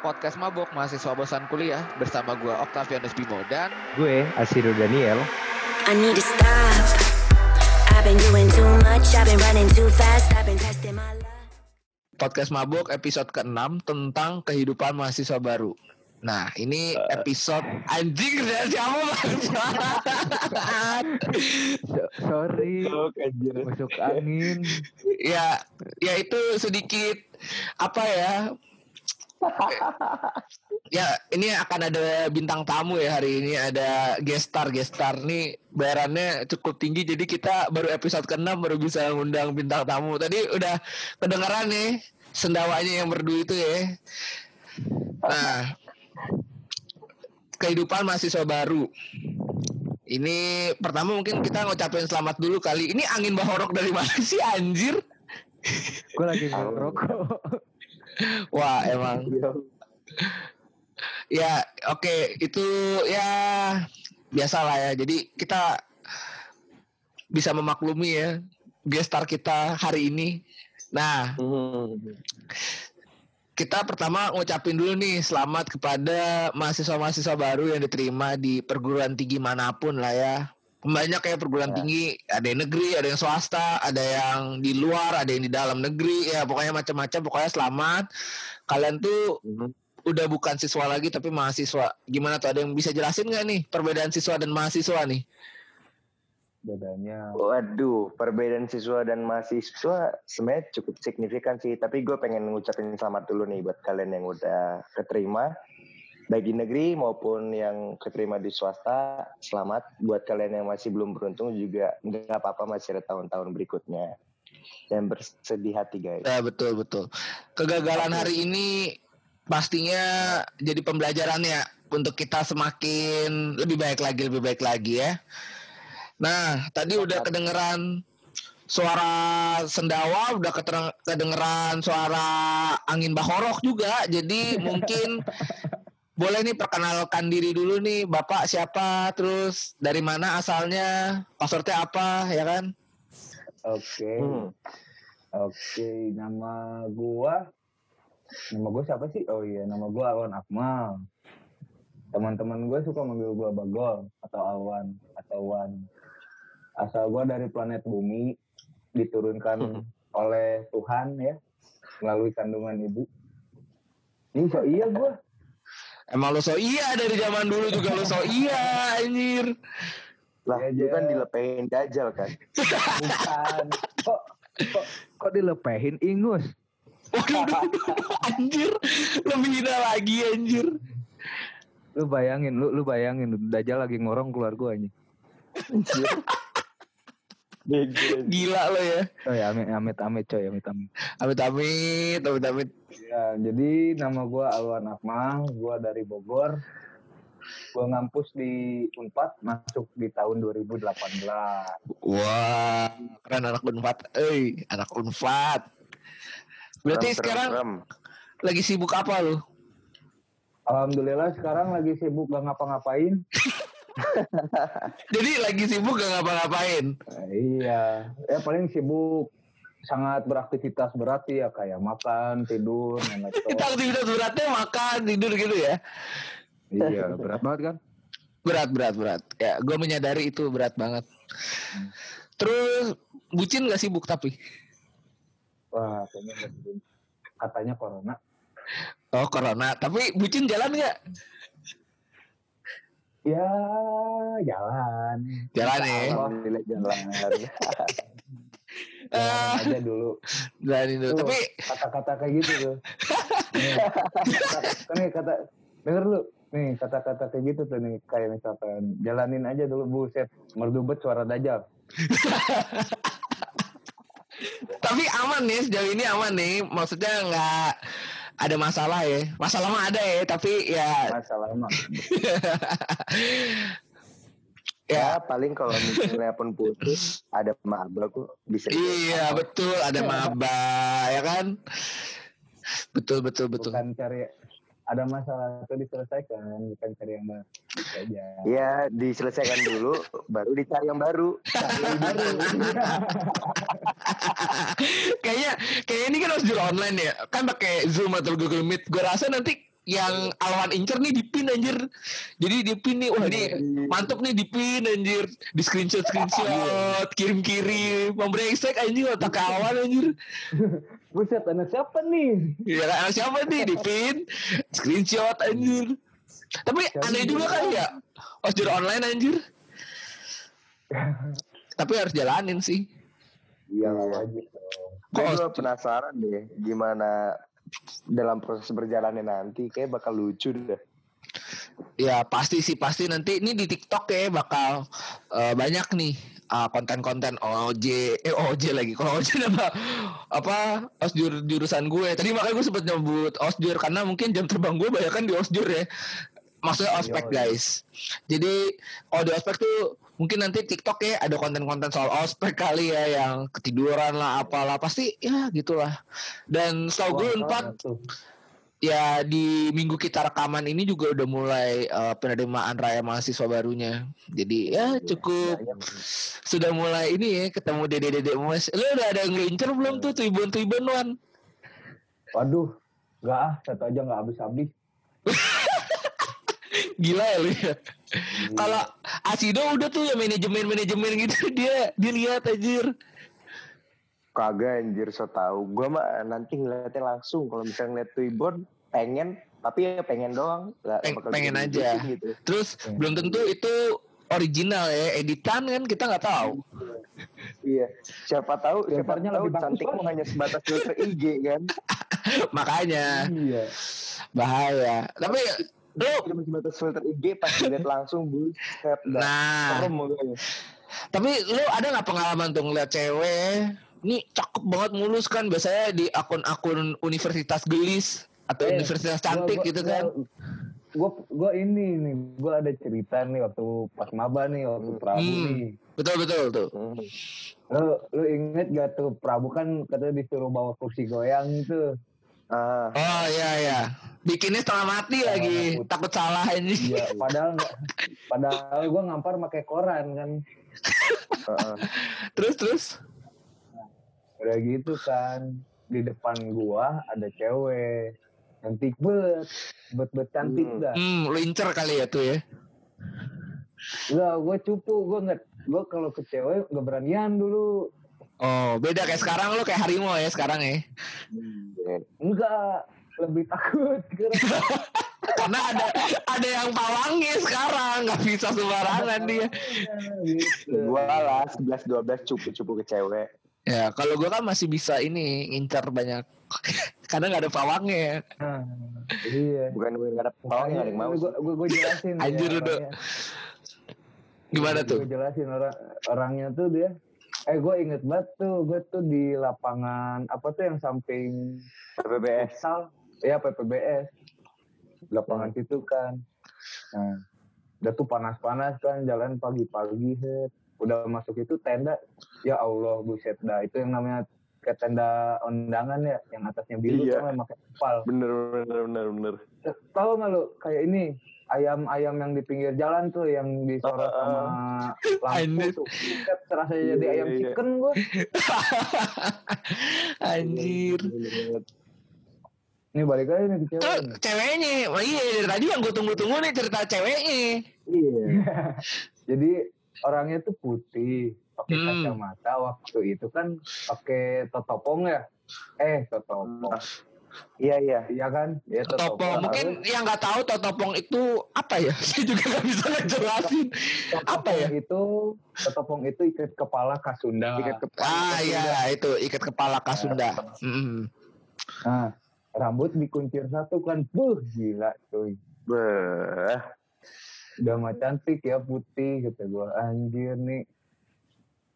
podcast Mabok mahasiswa bosan kuliah bersama gue Octavianus Bimo dan Gue Asido Daniel. I need to stop. I've been doing too much. I've been running too fast. I've been testing my luck. podcast Mabok episode ke-6 tentang kehidupan mahasiswa baru. Nah, ini episode anjing dari siapa sorry, masuk angin. ya, ya itu sedikit apa ya? Ya, ini akan ada bintang tamu ya hari ini ada gestar gestar nih bayarannya cukup tinggi jadi kita baru episode ke-6 baru bisa ngundang bintang tamu. Tadi udah kedengeran nih sendawanya yang merdu itu ya. Nah, kehidupan mahasiswa baru. Ini pertama mungkin kita ngucapin selamat dulu kali. Ini angin bahorok dari mana sih anjir? Gue lagi ngerokok. Wah, emang. Ya, oke, itu ya biasa lah ya. Jadi kita bisa memaklumi ya gestar kita hari ini. Nah, kita pertama ngucapin dulu nih selamat kepada mahasiswa-mahasiswa baru yang diterima di perguruan tinggi mana pun lah ya. Banyak ya perguruan tinggi, ada yang negeri, ada yang swasta, ada yang di luar, ada yang di dalam negeri, ya pokoknya macam-macam. Pokoknya selamat. Kalian tuh udah bukan siswa lagi tapi mahasiswa. Gimana tuh ada yang bisa jelasin nggak nih perbedaan siswa dan mahasiswa nih? Bedanya. Waduh, perbedaan siswa dan mahasiswa sebenarnya cukup signifikan sih. Tapi gue pengen ngucapin selamat dulu nih buat kalian yang udah keterima. Baik di negeri maupun yang keterima di swasta, selamat. Buat kalian yang masih belum beruntung juga nggak apa-apa masih ada tahun-tahun berikutnya. Dan bersedih hati guys. Ya betul betul. Kegagalan hari ini pastinya jadi pembelajaran ya untuk kita semakin lebih baik lagi lebih baik lagi ya. Nah tadi udah kedengeran suara sendawa, udah kedengeran suara angin bahorok juga. Jadi mungkin boleh nih perkenalkan diri dulu nih bapak siapa, terus dari mana asalnya, passwordnya apa ya kan? Oke. Hmm. Oke, nama gua Nama gua siapa sih? Oh iya, nama gua Alwan Akmal. Teman-teman gue suka manggil gua Bagol atau Alwan atau Wan. Asal gua dari planet Bumi, diturunkan oleh Tuhan ya melalui kandungan ibu. Ini so iya gua. Emang lo so iya dari zaman dulu juga lo so iya anjir. Lah, Ya, lu kan Jel. dilepehin dajal kan? Bukan. kok kok kok dilepehin ingus? Waduh, anjir. Lebih hina lagi anjir. Lu bayangin, lu lu bayangin Dajjal lagi ngorong keluar gua anjing. Bego. Gila lo ya. Oh ya, amit amit amit coy, amit amit. Amit amit, amit amit. Ya, jadi nama gua Alwan Akmal, gua dari Bogor. Gua ngampus di Unpad, masuk di tahun 2018. Wah, keren anak Unpad. Eh, anak Unpad. Berarti Rem, rem, sekarang rem. lagi sibuk apa lo? Alhamdulillah sekarang lagi sibuk gak ngapa-ngapain. Jadi lagi sibuk gak ngapa-ngapain? Iya, ya paling sibuk sangat beraktivitas berat sih ya kayak makan, tidur. Kita aktivitas beratnya makan, tidur gitu ya. iya, berat banget kan? Berat, berat, berat. Ya, gue menyadari itu berat banget. Terus, bucin gak sibuk tapi? Wah, kayaknya nggak sibuk. katanya corona. Oh, corona. Tapi bucin jalan gak? Ya, jalan. Jalan ya. Alhamdulillah jalan. Eh, Jalan aja dulu. jalan itu. Tuh. Tapi, kata-kata kayak gitu tuh. nih, kata, nih kata denger lu nih kata-kata kayak gitu tuh nih kayak misalkan jalanin aja dulu buset merdubet suara dajal. tapi aman nih, sejauh ini aman nih. Maksudnya nggak ada masalah ya. Masalah mah ada ya, tapi ya Masalah mah. ya Ya paling kalau misalnya pun putus ada maba kok bisa. iya betul ada maba ya kan betul betul betul Bukan cari ada masalah itu diselesaikan bukan cari yang baru Gitu aja. Ya diselesaikan dulu, baru dicari yang baru. Cari yang baru. kayaknya kayak ini kan harus jual online ya kan pakai zoom atau google meet gue rasa nanti yang Alwan incer nih dipin anjir. Jadi dipin nih, wah ini mantep nih dipin anjir. Di screenshot screenshot, kirim-kirim, membrengsek anjir otak kawan anjir. Buset, anak siapa nih? Ya kan siapa nih dipin, screenshot anjir. Tapi aneh juga kan ya, ojol online anjir. Tapi harus jalanin sih. Iya, wajib dong. Gue juga penasaran deh gimana dalam proses berjalannya nanti kayak bakal lucu deh. Ya pasti sih pasti nanti ini di TikTok ya bakal eh, banyak nih ah, konten-konten OJ eh OJ lagi. Kalau OJ nama apa osjur jurusan gue. Tadi makanya gue sempet nyebut osjur karena mungkin jam terbang gue banyak kan di osjur ya. Maksudnya ospek Iya, iya. guys. Jadi kalau di ospek tuh mungkin nanti TikTok ya ada konten-konten soal ospek kali ya yang ketiduran lah apalah. Pasti ya gitulah. Dan setahu gue tuh. Ya di minggu kita rekaman ini juga udah mulai eh, penerimaan raya mahasiswa barunya. Jadi ya cukup sudah mulai ini ya ketemu dede-dede mas. Lu udah ada yang ngelincer belum tuh tuibon-tuibon wan? Waduh, enggak ah, satu aja enggak habis-habis. Gila ya lu ya. Kalau Asido udah tuh ya manajemen-manajemen gitu dia dia lihat anjir. Kagak anjir so tau. Gue mah nanti ngeliatnya langsung. Kalau misalnya ngeliat Twibbon pengen, tapi ya pengen doang. Nggak Peng- bakal pengen aja. Gitu. Terus belum tentu itu original ya, editan kan kita nggak tahu. Iya. Siapa tahu, siapa tahu lebih bagus cantik mah hanya sebatas filter IG kan. Makanya Iya. bahaya. Tapi lu Cuma sebatas filter IG pas dilihat langsung buset. dah. nah. Tapi lu ada nggak pengalaman tuh ngeliat cewek? Ini cakep banget mulus kan biasanya di akun-akun universitas gelis atau Eh, universitas Gua- cantik gua- gitu kan? Gue gue ini nih, gue ada cerita nih waktu pas maba nih, waktu Prabu Hmm. nih. Betul betul tuh. Hmm. Lu lu inget gak tuh Prabu kan katanya disuruh bawa kursi goyang itu. Ah, Oh iya iya. Bikinnya setengah mati lagi, takut salah ini. Iya, padahal nggak padahal gue ngampar pakai koran kan. heeh. terus terus. Udah gitu kan. Di depan gua ada cewek. Cantik bet. Bet-bet cantik Hmm. dah. Hmm, lu incer kali ya tuh ya. Enggak, gue cupu. Gue nggak gue kalau ke cewek nggak beranian dulu. Oh, beda kayak sekarang lu kayak harimau ya sekarang ya. Enggak, lebih takut. Karena ada ada yang pawangnya sekarang, nggak bisa sembarangan dia. gitu. Gua lah 11 12 cupu-cupu ke cewek. Ya, kalau gua kan masih bisa ini ngincar banyak. Karena nggak ada pawangnya. Nah, iya. Bukan gue nggak ada bawang yang ada yang mau. Gue gue gue jelasin. ya Anjir, udah. orangnya. Gimana tuh? Gue jelasin orang orangnya tuh dia. Eh gue inget banget tuh, gue tuh di lapangan apa tuh yang samping PBS. futsal, ya PPBS, lapangan Hmm. situ kan. Nah, udah tuh panas-panas kan, jalan pagi-pagi, set. Udah masuk itu tenda, ya Allah buset dah, itu yang namanya kayak tenda undangan ya, yang atasnya biru Iya. tuh yang pakai kepal. Bener bener bener bener. Tahu nggak lu kayak ini ayam-ayam yang di pinggir jalan tuh yang disorot Ah, sama lampu Anjir. tuh. Buset, serasa jadi Iya, ayam iya, iya. chicken gue. Anjir. Nih balik lagi nih ke cewek. Nih. ceweknya, oh iya dari tadi yang gue tunggu-tunggu nih cerita ceweknya. Iya. Jadi orangnya tuh putih, pakai Hmm. kacamata waktu itu kan pakai totopong ya. Eh, totopong. Iya iya. Iya kan? Iya Totopong, mungkin yang nggak tahu totopong itu apa ya? Saya juga nggak bisa ngejelasin. apa ya? Itu totopong itu ikat kepala Kasunda. Ikat kepala. Ah iya itu ikat kepala Kasunda. Mm. Nah, rambut dikuncir satu kan. Buh, gila cuy. Beh. Udah mah cantik ya putih gitu gua. Anjir nih.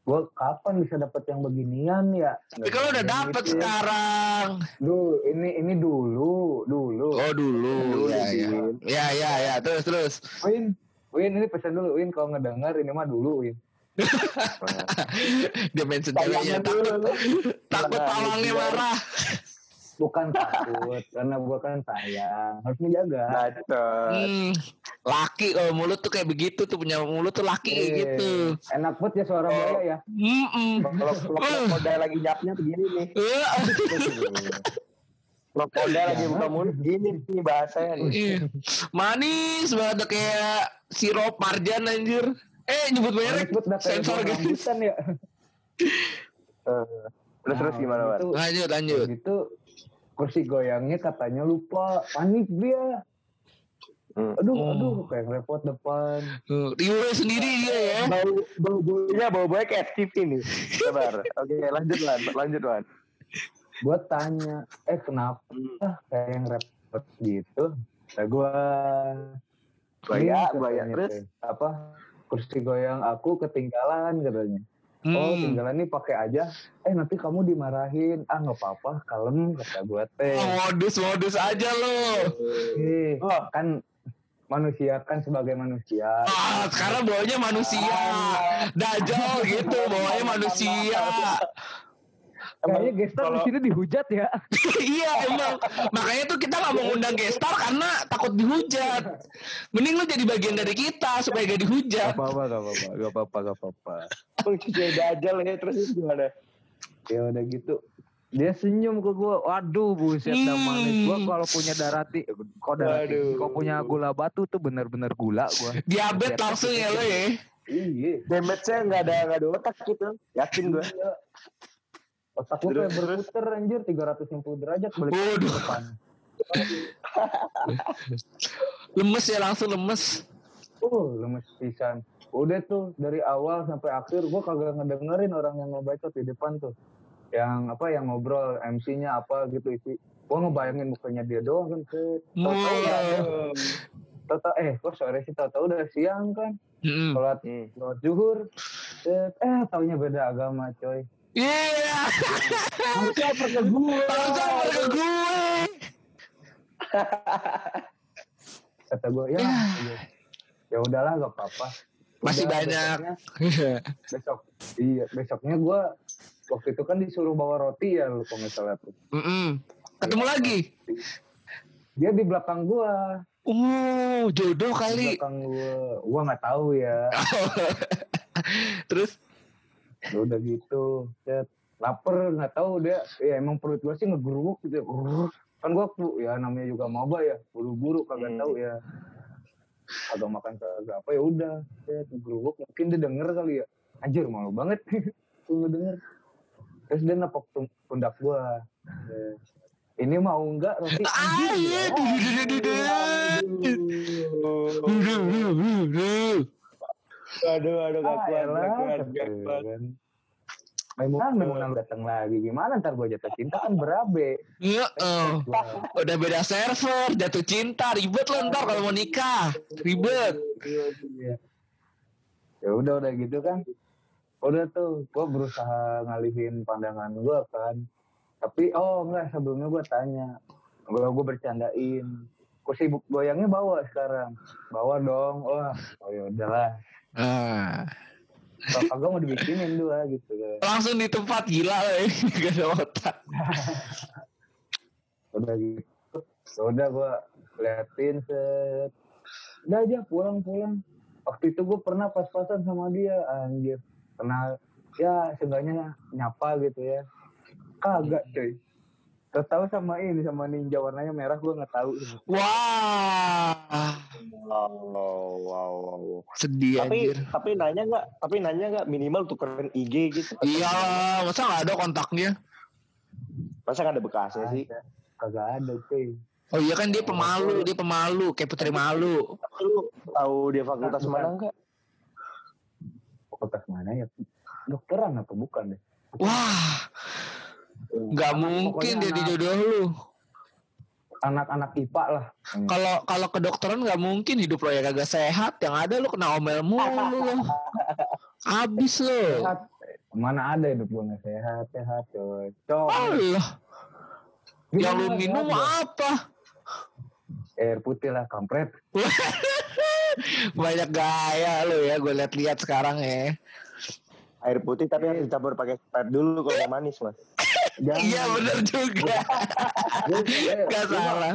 Gua kapan bisa dapat yang beginian ya? Tapi kalau udah dapet Gitu ya. sekarang. Dulu, ini ini dulu, dulu. Oh dulu. Dulu, Ya ya. Ya ya ya. Terus terus. Win, Win ini pesan dulu Win kalau ngedenger ini mah dulu Win. Dia mention ceweknya takut takut pawangnya marah. Bukan takut karena gua kan sayang, harus menjaga. Hmm, laki kalau mulut tuh kayak begitu tuh punya mulut tuh laki kayak Eh, gitu. Enak banget ya suara Oh. buaya ya. Kalau kalau lagi nyapnya begini nih. Eh, Krokodil lagi buka mulut gini nih bahasanya nih. Iya. Manis banget kayak sirup marjan anjir. Eh nyebut merek sensor gitu. rambutan ya. Eh, Terus terus gimana, Wan? Itu, Lanjut lanjut. gitu kursi goyangnya katanya lupa panik dia Hmm. aduh Oh. aduh kayak repot depan Tuh, Riwe sendiri dia ya. Bau bau baunya bau baunya kayak FTP nih. Sabar. Oke, lanjut Wan, lanjut Wan. gue tanya eh kenapa Hmm. kayak yang repot gitu nah gue Buaya, buaya terus. apa kursi goyang aku ketinggalan katanya oh Hmm. tinggalan nih pakai aja eh nanti kamu dimarahin ah nggak apa-apa kalem kata gue teh Oh, modus modus aja lo. Eh, Oh. kan manusia kan sebagai manusia Ah, sekarang bawanya manusia. Dajjal gitu, bawanya manusia. Kayaknya gestar di sini dihujat ya iya emang. Makanya tuh kita nggak mau ngundang gestar karena takut dihujat. Mending lu jadi bagian dari kita supaya gak dihujat. Gak apa-apa, gak apa-apa, gak apa-apa, gak apa-apa. Cuci dajal ya terus itu gimana? Ya udah gitu. Dia senyum ke gue, waduh buset Hmm. manis. Gue kalau punya darah ti, kok tinggi, kok punya gula batu tuh bener-bener gula gue. Diabetes langsung ya lo ya. Iya. Damage-nya nggak ada nggak ada otak gitu. Yakin gue. Otak gue kayak Terus, berputar anjir 360 derajat balik ke depan. Lemes ya langsung lemes. Uh, lemes pisan. Udah tuh dari awal sampai akhir gue kagak ngedengerin orang yang ngebacot di depan tuh. Yang apa yang ngobrol MC-nya apa gitu isi. Gue ngebayangin mukanya dia doang kan. Tahu-tahu udah ada. Tahu-tahu eh kok sore sih tahu-tahu udah siang kan. Sholat Hmm. sholat zuhur. Eh taunya beda agama coy. Iya. Harusnya apa ke gue? Ke gue. Kata gue ya. iya. Ya udahlah gak apa-apa. Masih Udah, banyak. besoknya- besok iya besoknya gue waktu itu kan disuruh bawa roti ya lu kalau salah tuh Mm-mm. Ketemu lagi. dia di belakang gue Oh, jodoh di kali. belakang gue gue nggak tahu ya Terus Ya udah gitu set lapar nggak tahu dia. Ya emang perut gue sih ngegeruk gitu ya. Kan gue ya namanya juga maba ya buru-buru kagak Hmm. tahu ya. Agak makan kagak apa ya udah. Set ngegeruk. Mungkin dia denger kali ya. Anjir malu banget. Gue ngedenger terus dia nepok pundak gue ini mau enggak roti? Ah, anjir Aduh, aduh, gak Ah, kuat, gak kuat, gak gue kuat. kan. Maimunah, Maimunah datang lagi. Gimana ntar gue jatuh cinta kan berabe. Iya. Udah beda server, jatuh cinta, ribet lo ntar kalau mau nikah, ribet. Iya. Ya udah udah gitu kan. Udah tuh, gue berusaha ngalihin pandangan gue kan. Tapi oh enggak sebelumnya gue tanya, gue gue bercandain. Kursi bu- goyangnya bawa sekarang, bawa dong. Wah, oh ya udahlah. Ah. Kalau kagak mau dibikinin dua gitu. Langsung di tempat gila lo ya, gak ada otak. udah gitu. Ya udah gue liatin set. Udah aja pulang pulang waktu itu gue pernah pas-pasan sama dia anjir. Kenal ya seenggaknya nyapa gitu ya. Kagak cuy Tahu sama ini sama ninja warnanya merah gue nggak tahu Wah, Wow, wow, wow. sedih Tapi anjir. tapi nanya nggak? Tapi nanya nggak minimal tukeran IG gitu? Iya, masa gak ada kontaknya? Masa nggak ada bekasnya sih? Kagak ada cuy Oh iya kan dia pemalu, dia pemalu, kayak putri malu. Lu tahu dia fakultas mana nggak? fakultas mana ya dokteran apa bukan deh Wah, nggak mungkin Pokoknya jadi anak- jodoh lu. anak-anak IPA lah Kalau kalau kedokteran nggak mungkin hidup lo ya kagak sehat. Yang ada lu kena omel mulu lo. Abis lo. sehat mana ada hidup gue nggak sehat sehat coy coy Allah, yang lu minum apa? air putih lah kampret Banyak gaya lo ya, gue liat-liat sekarang ya. Air putih tapi harus dicampur pakai Sprite dulu kalau manis mas. Jangan. Iya bener juga, Gua- gak gua salah.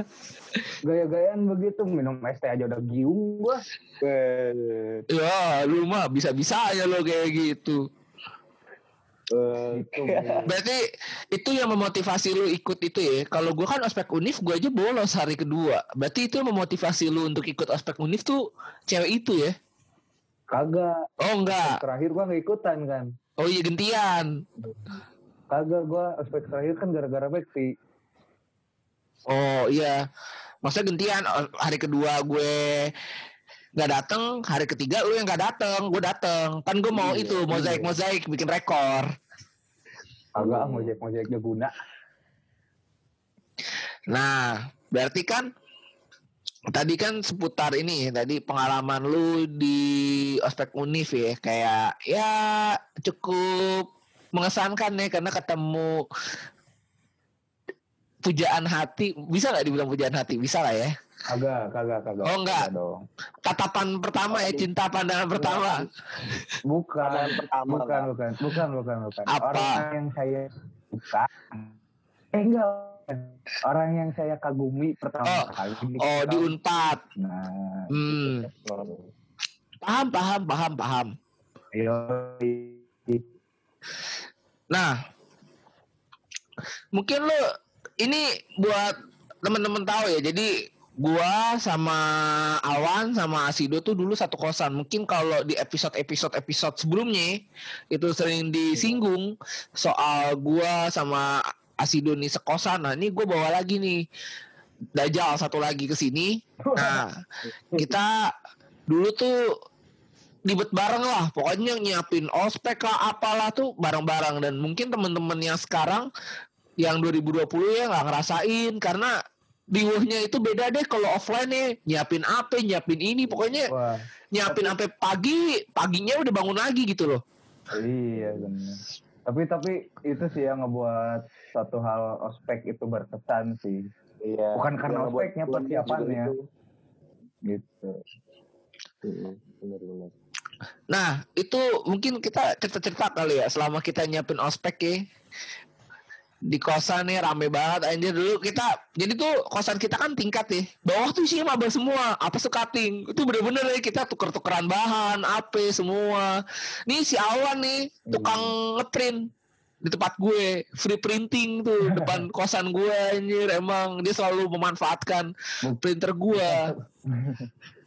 Gaya-gayaan begitu minum es teh aja udah giung gua. Eh, Ya, lu mah bisa-bisanya lo kayak gitu. Bu. Berarti itu yang memotivasi lu ikut itu ya. Kalau gua kan ospek univ gue aja bolos hari kedua. Berarti itu yang memotivasi lu untuk ikut ospek univ tuh cewek itu ya. Kagak. Oh enggak. Terakhir gua nggak ikutan kan. Oh iya gentian. Kagak gua aspek terakhir kan gara-gara Bekti. Oh iya. Maksudnya gantian oh, hari kedua gue nggak dateng, hari ketiga lu yang nggak dateng, gue dateng. Kan gue mau Iya, itu mozaik mozaik bikin rekor. Kagak ah mojek mojek guna. Nah, berarti kan tadi kan seputar ini tadi pengalaman lu di ospek univ ya kayak ya cukup mengesankan ya karena ketemu pujaan hati bisa nggak dibilang pujaan hati bisa lah ya Kagak, kagak, kagak. Oh, enggak. Kagak dong. tatapan pertama ya cinta pandangan pertama Bukan, pertama, bukan, bukan, bukan, bukan, bukan. Apa? Orang yang saya suka, eh enggak, orang yang saya kagumi pertama Oh, kali. oh di unpad Nah, hmm. paham paham paham paham ayo. Nah, mungkin lo ini buat temen-temen tahu ya. Jadi gua sama Awan sama Asido tuh dulu satu kosan. Mungkin kalau di episode-episode episode sebelumnya itu sering disinggung soal gua sama Asido nih sekosan. Nah, ini gua bawa lagi nih Dajjal satu lagi ke sini. Nah, kita dulu tuh ribet bareng lah pokoknya nyiapin ospek lah apalah tuh bareng-bareng dan mungkin temen-temen yang sekarang yang 2020 ya nggak ngerasain karena riuhnya itu beda deh kalau offline nih nyiapin apa nyiapin ini pokoknya Wah, nyiapin sampai pagi paginya udah bangun lagi gitu loh iya benar. Tapi tapi itu sih yang ngebuat satu hal ospek itu berkesan sih. Iya. Bukan karena ospeknya, persiapannya. Gitu. Mm-mm, Benar-benar. Nah itu mungkin kita cerita-cerita kali ya selama kita nyiapin ospek ya. Di kosan nih rame banget anjir. Dulu kita jadi tuh kosan kita kan tingkat ya. Bawah tuh isinya maba semua apa sukating. Itu bener-bener ya kita tuker-tukeran bahan apa semua. Nih si Awan nih tukang ngeprint di tempat gue. Free printing tuh depan kosan gue anjir. Emang dia selalu memanfaatkan printer gue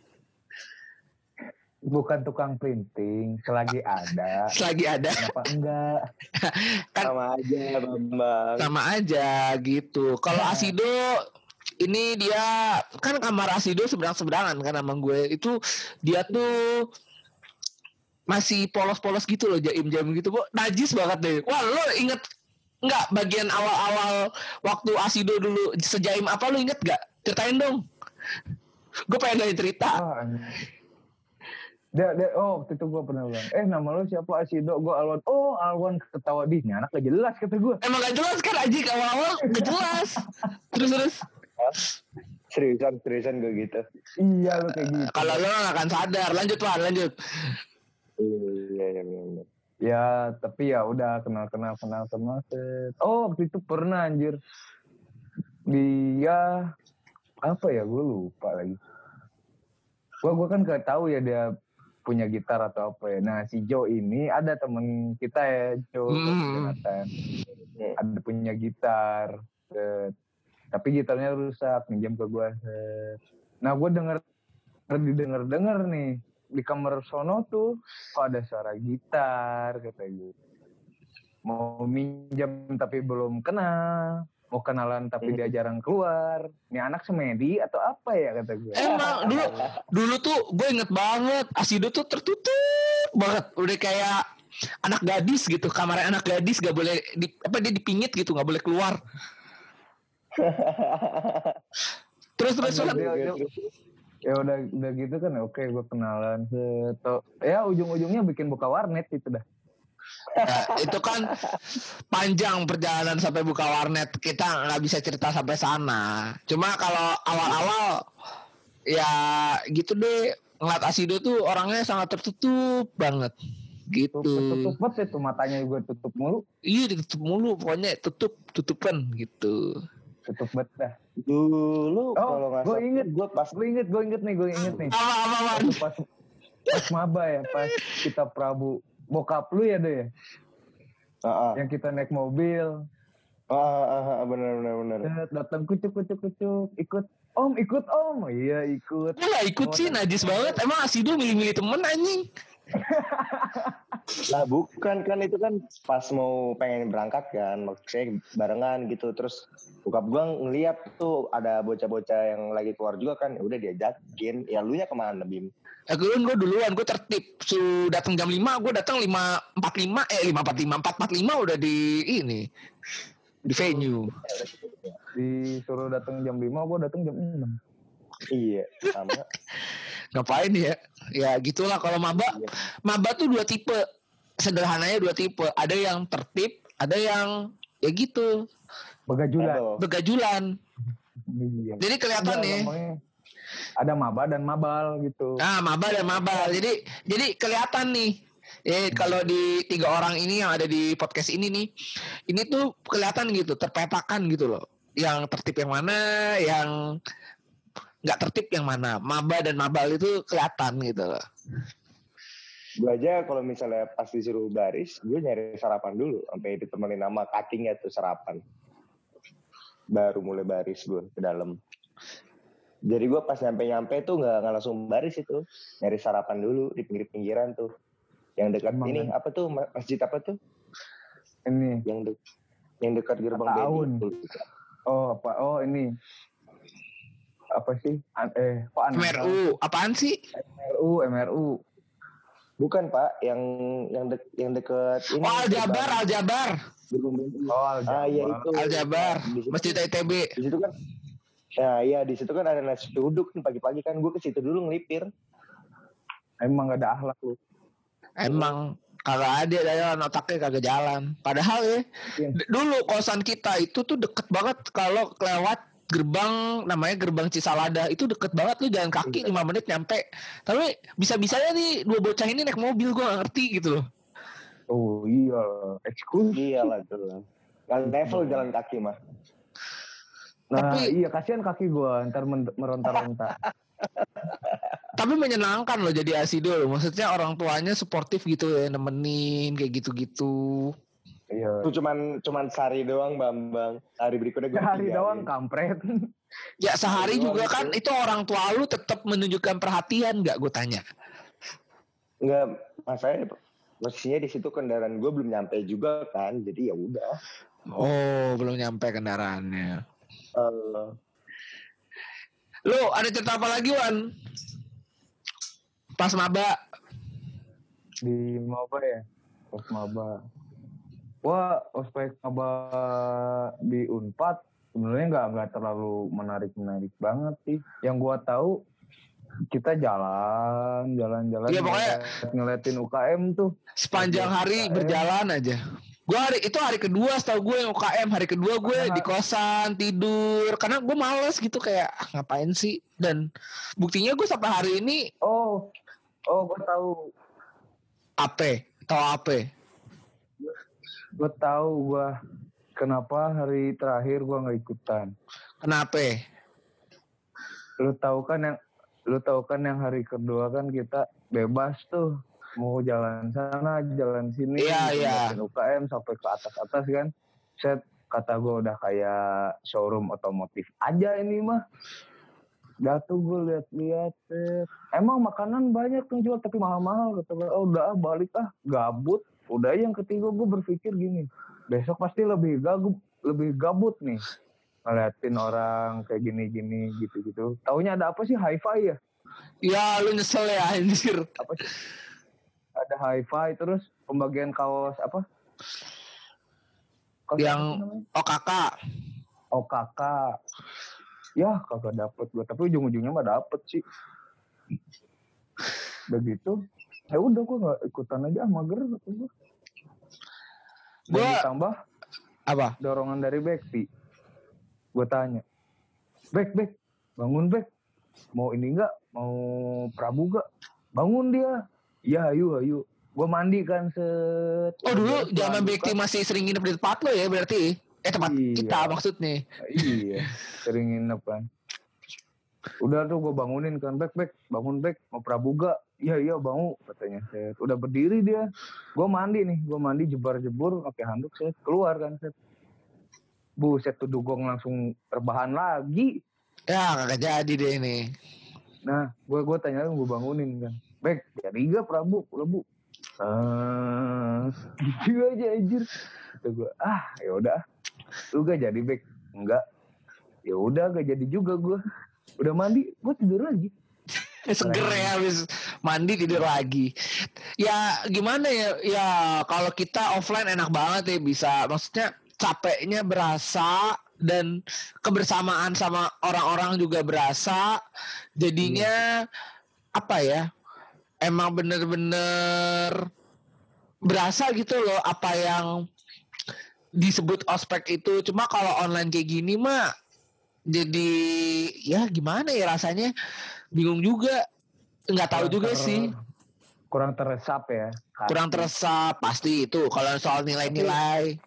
Bukan tukang printing, selagi ada. selagi ada Kenapa enggak? Kan- Sama aja Bambang. sama aja gitu. Kalau Asido ini dia kan kamar Asido seberang-seberangan kan sama gue. Itu dia tuh masih polos-polos gitu loh jaim-jaim gitu kok najis banget deh. Wah lo inget nggak bagian awal-awal waktu Asido dulu sejaim apa lo inget gak? Ceritain dong. Gue pengen nanya cerita. Oh. Dia, dia, oh, waktu itu gue pernah bilang, eh nama lu siapa Asido? Gue Alwan. Oh, Alwan ketawa di ini anak gak jelas kata gue. Emang gak jelas kan Aji awal-awal gak jelas. Terus terus. Seriusan, seriusan gue gitu. Iya lu kayak gitu. Kalau lo gak akan sadar. Lanjut Wan, lanjut. Iya, iya, iya. Ya, tapi ya udah kenal kenal kenal kenal. set. Oh, waktu itu pernah anjir. Dia apa ya? Gue lupa lagi. Gua gua kan gak tahu ya dia punya gitar atau apa ya. Nah, si Joe ini ada temen kita ya, Joe Hmm. Jonathan. Ada punya gitar. set. Tapi gitarnya rusak, minjem ke gue. Nah, gue denger didengar denger nih di kamar sono tuh kok ada suara gitar kata gue mau minjam tapi belum kenal mau kenalan tapi Hmm. dia jarang keluar. Ini anak semedi atau apa ya kata gue? Emang dulu dulu tuh gue inget banget Asido tuh tertutup banget. Udah kayak anak gadis gitu kamarnya anak gadis gak boleh di, apa dia dipingit gitu gak boleh keluar. Terus terus dia- dia- ya udah udah gitu kan oke gue kenalan set. Tau- ya ujung-ujungnya bikin buka warnet itu dah Ya, itu kan panjang perjalanan sampai buka warnet. Kita nggak bisa cerita sampai sana. Cuma kalau awal-awal ya gitu deh. Ngeliat Asido tuh orangnya sangat tertutup banget. Gitu. Tutup banget itu matanya gue tutup mulu. Iya ditutup mulu. Pokoknya tutup tutupan gitu. tutup banget dah. Dulu Oh, kalau nggak gue inget, gue pas gue inget, gue inget nih, gue inget nih. Apa apa pas pas maba ya, pas kita Prabu bokap lu ya deh ya. Ah, ah. yang kita naik mobil Ah, ah, ah, bener bener bener. Set, datang kucuk kucuk kucuk ikut om ikut om iya ikut gak ikut sih, najis banget. Emang Asido milih-milih temen anjing. Lah bukan kan itu kan pas mau pengen berangkat kan, maksudnya barengan gitu. Terus bokap gua ngeliat tuh ada bocah-bocah yang lagi keluar juga kan, ya udah diajakin. Ya lu nya ke mana Bim? Ya gue gue duluan, gue tertib. Su datang jam 5, gue datang 5.45, eh 5.45, 4.45 udah di ini. Di venue. disuruh datang jam 5 gua datang jam 6 Iya, sama. Ngapain ya? Ya gitulah kalau maba. Iya. Maba tuh dua tipe. Sederhananya dua tipe. Ada yang tertib, ada yang ya gitu. begajulan. Begajulan. iya Jadi kelihatan Ada nih. namanya- ada maba dan mabal gitu Nah, maba dan mabal. Jadi jadi kelihatan nih. Eh kalau di tiga orang ini yang ada di podcast ini nih, ini tuh kelihatan gitu, terpetakan gitu loh. Yang tertib yang mana, yang nggak tertib yang mana. Maba dan mabal itu kelihatan gitu loh. Gue aja kalau misalnya pas disuruh baris, gue nyari sarapan dulu. Sampai ditemenin nama kakinya tuh sarapan. Baru mulai baris gue ke dalam. Jadi gue pas nyampe-nyampe tuh nggak nggak langsung baris itu. Nyari sarapan dulu di pinggir-pinggiran tuh. Yang dekat Emang ini kan? apa tuh ma- masjid apa tuh? ini Yang de yang dekat gerbang Tahun. Oh apa oh ini apa sih An- eh kok aneh MRU, apaan sih? MRU MRU Bukan pak, yang yang dek yang dekat ini. Oh, Aljabar, Aljabar. Oh Ah iya Aljabar. itu. Aljabar, Masjid ITB. di situ kan Nah iya di situ kan ada nasi uduk nih pagi-pagi kan gue ke situ dulu ngelipir. emang gak ada akhlak lu Emang kagak ada jalan otaknya kagak jalan. Padahal ya Iya. d- dulu kosan kita itu tuh deket banget kalau lewat gerbang namanya gerbang Cisalada itu deket banget lu jalan kaki 5 menit nyampe. Tapi bisa-bisanya nih dua bocah ini naik mobil gua gak ngerti gitu loh. oh iya eksklusif Iya lah tuh. Level jalan kaki mah. Nah Tapi- iya kasihan kaki gua ntar meronta-ronta Tapi menyenangkan loh jadi asido loh. Maksudnya orang tuanya suportif gitu ya nemenin kayak gitu-gitu. iya Itu cuman cuman sehari doang Bambang. Hari berikutnya gue hari doang kampret Ya sehari Doang juga itu. kan itu orang tua lu tetap menunjukkan perhatian nggak gue tanya. Enggak, masanya posisinya di situ kendaraan gue belum nyampe juga kan. Jadi ya udah. Oh belum nyampe kendaraannya. Eh, Lu ada cerita apa lagi Wan? Pas maba. di maba ya pas maba wah ospek maba di unpad sebenarnya nggak nggak terlalu menarik menarik banget sih yang gua tahu kita jalan jalan-jalan Iya, pokoknya- ngeliat- ngeliatin UKM tuh Sepanjang hari UKM. berjalan aja. Gue hari itu hari kedua setahu gue yang UKM hari kedua gue di kosan tidur. Karena gue males gitu kayak "Ah, ngapain sih? Dan buktinya gue sampai hari ini oh oh gua tahu. Apa tahu apa gua tahu gua. Kenapa hari terakhir gua nggak ikutan? Kenapa lu tahu kan yang lu tahu kan yang hari kedua kan kita bebas tuh mau jalan sana jalan sini Iya, iya. ngeliatin UKM sampai ke atas atas kan. Set kata gue udah kayak showroom otomotif aja ini mah. Jatuh gue lihat-lihat emang makanan banyak yang jual tapi mahal-mahal kata gue oh, udah ah, balik ah. Gabut. Udah yang ketiga gue berpikir gini. Besok pasti lebih gabut lebih gabut nih. Ngeliatin orang kayak gini-gini gitu-gitu. Taunya ada apa sih? Hi-fi ya? ya lu nyesel ya anjir. Apa sih? Ada hi-fi terus pembagian kaos apa? Kaos Yang- apa oh kakak. Ya kagak dapet gue, tapi ujung-ujungnya mah dapet sih. Begitu. Ya udah gue nggak ikutan aja mager gue. Dan Gua- ditambah apa dorongan dari Bekti. Gue tanya, Bek, Bek, bangun Bek. Mau ini enggak? Mau Prabu gak? Bangun dia. Ya, ayo, ayo. Gue mandi kan set. oh dulu zaman Bekti masih sering nginep di tempat lo ya berarti eh tempat Iya. kita maksudnya Iya, sering nginep kan. Udah tuh gue bangunin kan, Bek, Bek, bangun Bek, mau prabuga. Iya, iya bangun, katanya. Set. Udah berdiri dia. Gue mandi nih, gue mandi jebar-jebur, pakai handuk, set. Keluar kan, set. Buset tuh dugong langsung terbahan lagi. Ya kagak jadi deh ini. Nah, gue gue tanya gue bangunin kan. Bek, jadi gak Prabu? Prabu. Ah, gitu aja anjir. Kata gue, ah ya udah. Lu gak jadi Bek? Enggak. Ya udah gak jadi juga gue. Udah mandi, gue tidur lagi. Seger ya habis mandi tidur lagi. Ya gimana ya? Ya kalau kita offline enak banget ya bisa. Maksudnya capeknya berasa dan kebersamaan sama orang-orang juga berasa. Jadinya apa ya? Emang bener-bener berasa gitu loh apa yang disebut ospek itu. Cuma kalau online kayak gini mah jadi ya gimana ya rasanya bingung juga nggak tahu Kurang juga ter- sih Kurang teresap ya. kurang teresap pasti itu kalau soal nilai-nilai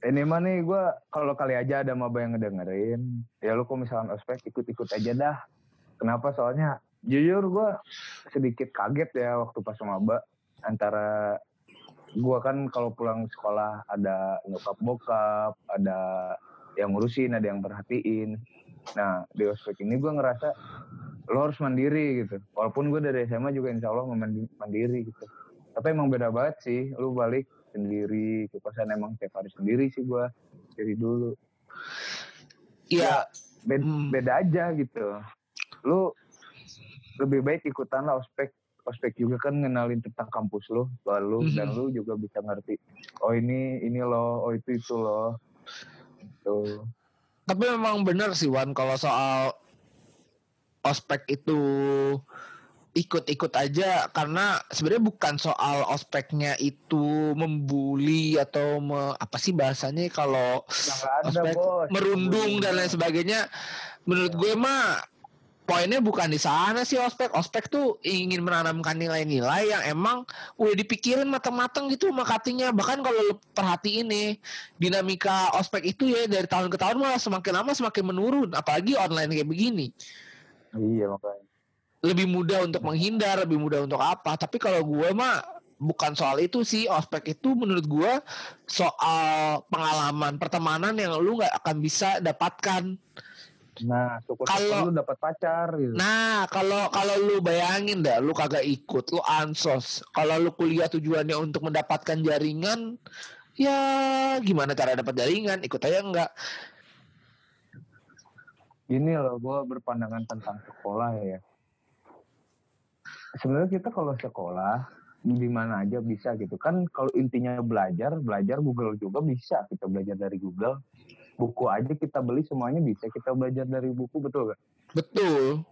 Ini mah nih gue kalau kali aja ada maba yang ngedengerin, ya lu kok misalkan ospek ikut-ikut aja dah. Kenapa? Soalnya jujur gue sedikit kaget ya waktu pas maba antara gue kan kalau pulang sekolah ada nyokap bokap, ada yang ngurusin, ada yang perhatiin. Nah di ospek ini gue ngerasa lo harus mandiri gitu. Walaupun gue dari SMA juga insya Allah mandiri gitu. Tapi emang beda banget sih, lu balik sendiri, ke kosan emang tiap hari sendiri sih gue dari dulu. ya Beda, Hmm. beda aja gitu. Lu lebih baik ikutan lah ospek. Ospek juga kan ngenalin tentang kampus lu, lalu Mhm. dan lu juga bisa ngerti. Oh ini ini loh, oh itu itu loh. Tuh. tapi memang benar sih Wan kalau soal ospek itu ikut-ikut aja karena sebenarnya bukan soal ospeknya itu membuli atau me- apa sih bahasanya kalau ospek bos. merundung dan lain sebagainya menurut gue mah poinnya bukan di sana sih ospek. Ospek tuh ingin menanamkan nilai-nilai yang emang udah dipikirin matang-matang gitu sama cuttingnya bahkan kalau lu perhatiin nih dinamika ospek itu ya dari tahun ke tahun malah semakin lama semakin menurun. Apalagi online kayak begini. Iya makanya. lebih mudah untuk menghindar lebih mudah untuk apa. Tapi kalau gue mah bukan soal itu sih. Ospek itu menurut gue soal pengalaman pertemanan yang lu nggak akan bisa dapatkan Nah, syukur Kalau- lu dapat pacar gitu. Nah, kalau kalau lu bayangin dah, lu kagak ikut, lu ansos. Kalau lu kuliah tujuannya untuk mendapatkan jaringan, ya gimana cara dapat jaringan? Ikut aja enggak. Gini loh, gue berpandangan tentang sekolah ya. Sebenarnya kita kalau sekolah di mana aja bisa gitu kan. Kalau intinya belajar, belajar Google juga bisa. Kita belajar dari Google. Buku aja kita beli semuanya bisa. Kita belajar dari buku betul gak? Betul.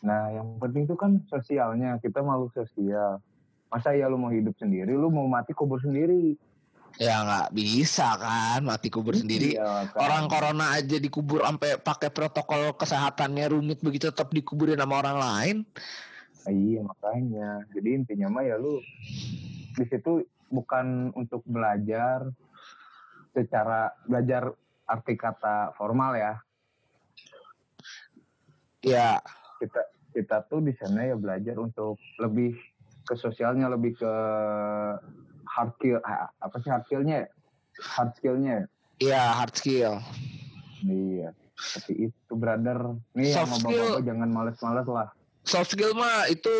Nah, yang penting itu kan sosialnya. Kita makhluk sosial. Masa ya lu mau hidup sendiri, lu mau mati kubur sendiri. Ya nggak bisa kan, mati kubur sendiri. Iya, kan? Orang corona aja dikubur sampai pakai protokol kesehatannya rumit begitu tetap dikuburin sama orang lain. Iya makanya. Jadi intinya mah ya lu di situ bukan untuk belajar secara belajar arti kata formal ya. Ya, Kita kita tuh di sana ya belajar untuk lebih ke sosialnya, lebih ke hard skill apa sih hard skillnya? ya? Hard skillnya. ya? ya hard skill. Iya. Seperti itu brother. Nih yang Soft skill. bapak jangan males-males lah. Soft skill mah itu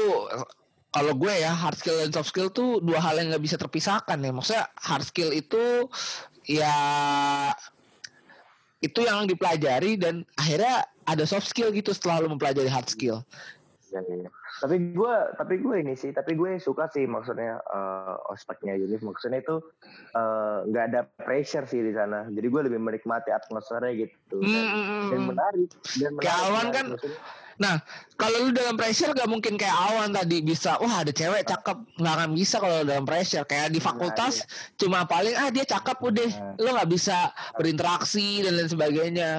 kalau gue ya hard skill dan soft skill tuh dua hal yang nggak bisa terpisahkan ya. Maksudnya hard skill itu ya itu yang dipelajari dan akhirnya ada soft skill gitu setelah lu mempelajari hard skill. Ya, iya. Tapi gue, tapi gue ini sih, tapi gue suka sih maksudnya eh, ospeknya Unif. Maksudnya itu eh, nggak ada pressure sih di sana. Jadi gue lebih menikmati atmosfernya gitu. Dan, Hmm, hmm, hmm, dan menarik. Dan menarik, awan menarik. kan, Maksudnya, Nah, kalau lu dalam pressure gak mungkin kayak awan tadi bisa, wah ada cewek cakep, nggak akan bisa kalau dalam pressure. Kayak di fakultas cuma paling ah dia cakep udah, Nah. lu nggak bisa berinteraksi dan lain sebagainya.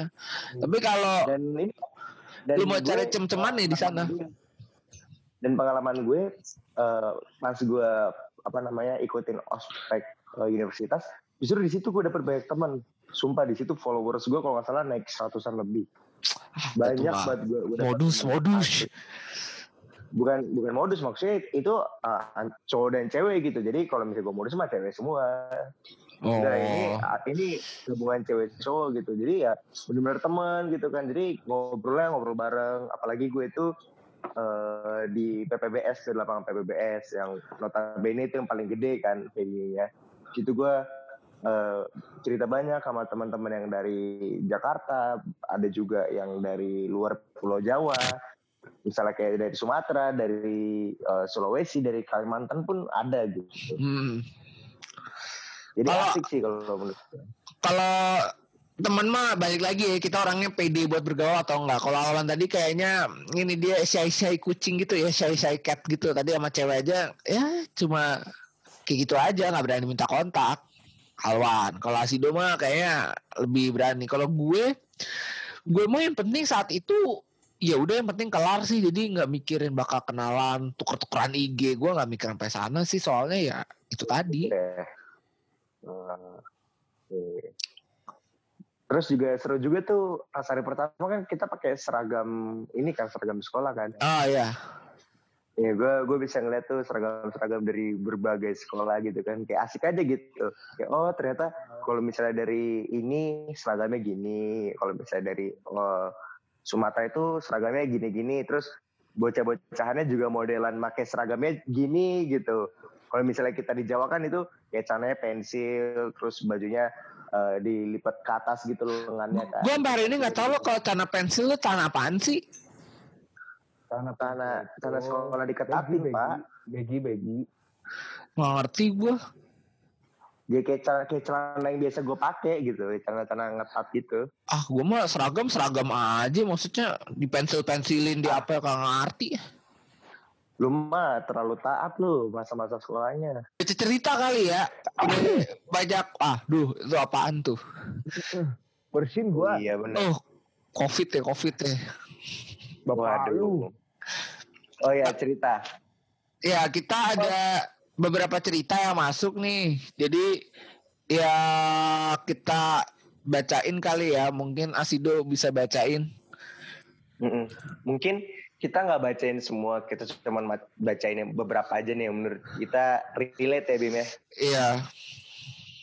Tapi kalau dan ini dan Lu mau gue- cari cem-ceman nih di sana. Dan pengalaman gue eh, pas gue apa namanya ikutin ospek eh, universitas, justru di situ gue dapet banyak teman. Sumpah di situ followers gue kalau nggak salah naik seratusan lebih. Ah, banyak banget gue udah modus ketemu. modus bukan bukan modus maksudnya itu uh, cowok dan cewek gitu jadi kalau misalnya gue modus mah cewek semua oh Nah ini ah, ini hubungan cewek cowok gitu. Jadi ya benar-benar teman gitu kan. Jadi ngobrolnya ngobrol bareng. Apalagi gue itu eh, di PPBS di lapangan PPBS yang notabene itu yang paling gede kan venue-nya. Situ gue eh, cerita banyak sama teman-teman yang dari Jakarta, ada juga yang dari luar Pulau Jawa. Misalnya kayak dari Sumatera, dari eh, Sulawesi, dari Kalimantan pun ada gitu. Hmm. Jadi Kalau- asik sih kalau menurut kalau temen mah balik lagi ya kita orangnya pede buat bergaul atau enggak kalau awan tadi kayaknya ini dia shy shy kucing gitu ya shy shy cat gitu tadi sama cewek aja ya cuma kayak gitu aja nggak berani minta kontak Alwan. Kalau Asido mah kayaknya lebih berani. Kalau gue gue mah yang penting saat itu ya udah yang penting kelar sih. Jadi nggak mikirin bakal kenalan tuker-tukeran IG gue nggak mikir sampai sana sih. Soalnya ya itu tadi. Hmm, oke. Terus juga seru juga tuh pas hari pertama kan kita pakai seragam ini kan seragam sekolah kan. ah ya Ya gue gue bisa ngeliat tuh seragam-seragam dari berbagai sekolah gitu kan. Kayak asik aja gitu. Kayak oh ternyata kalau misalnya dari ini seragamnya gini. Kalau misalnya dari oh, Sumatera itu seragamnya gini-gini. Terus bocah-bocahannya juga modelan pakai seragamnya gini gitu. Kalau misalnya kita di Jawa kan itu kayak celananya pensil, terus bajunya eh, dilipat ke atas gitu lengannya kan. Gue hari ini nggak tahu lo kalau celana pensil lo celana apaan sih? Tanah Tanah tanah sekolah diketatin begi. pak. Begi, begi. Nggak ngerti gue. Dia kayak celana, kayak celana yang biasa gue pakai gitu, celana-celana ngetat gitu. Ah gue mah seragam seragam aja. Maksudnya di pensil pensilin di apa kagak ngerti. Lu mah terlalu taat lu masa-masa sekolahnya. Itu cerita kali ya. Banyak. Ah duh itu apaan tuh? Bersin gua. Iya benar. Oh covid ya covid ya. Bapak lu. Oh ya cerita. Ya kita ada beberapa cerita yang masuk nih. Jadi ya kita bacain kali ya. Mungkin Asido bisa bacain. Mm-mm. Mungkin kita nggak bacain semua, kita cuma ma- bacain beberapa aja nih menurut kita relate ya Bim ya. Iya.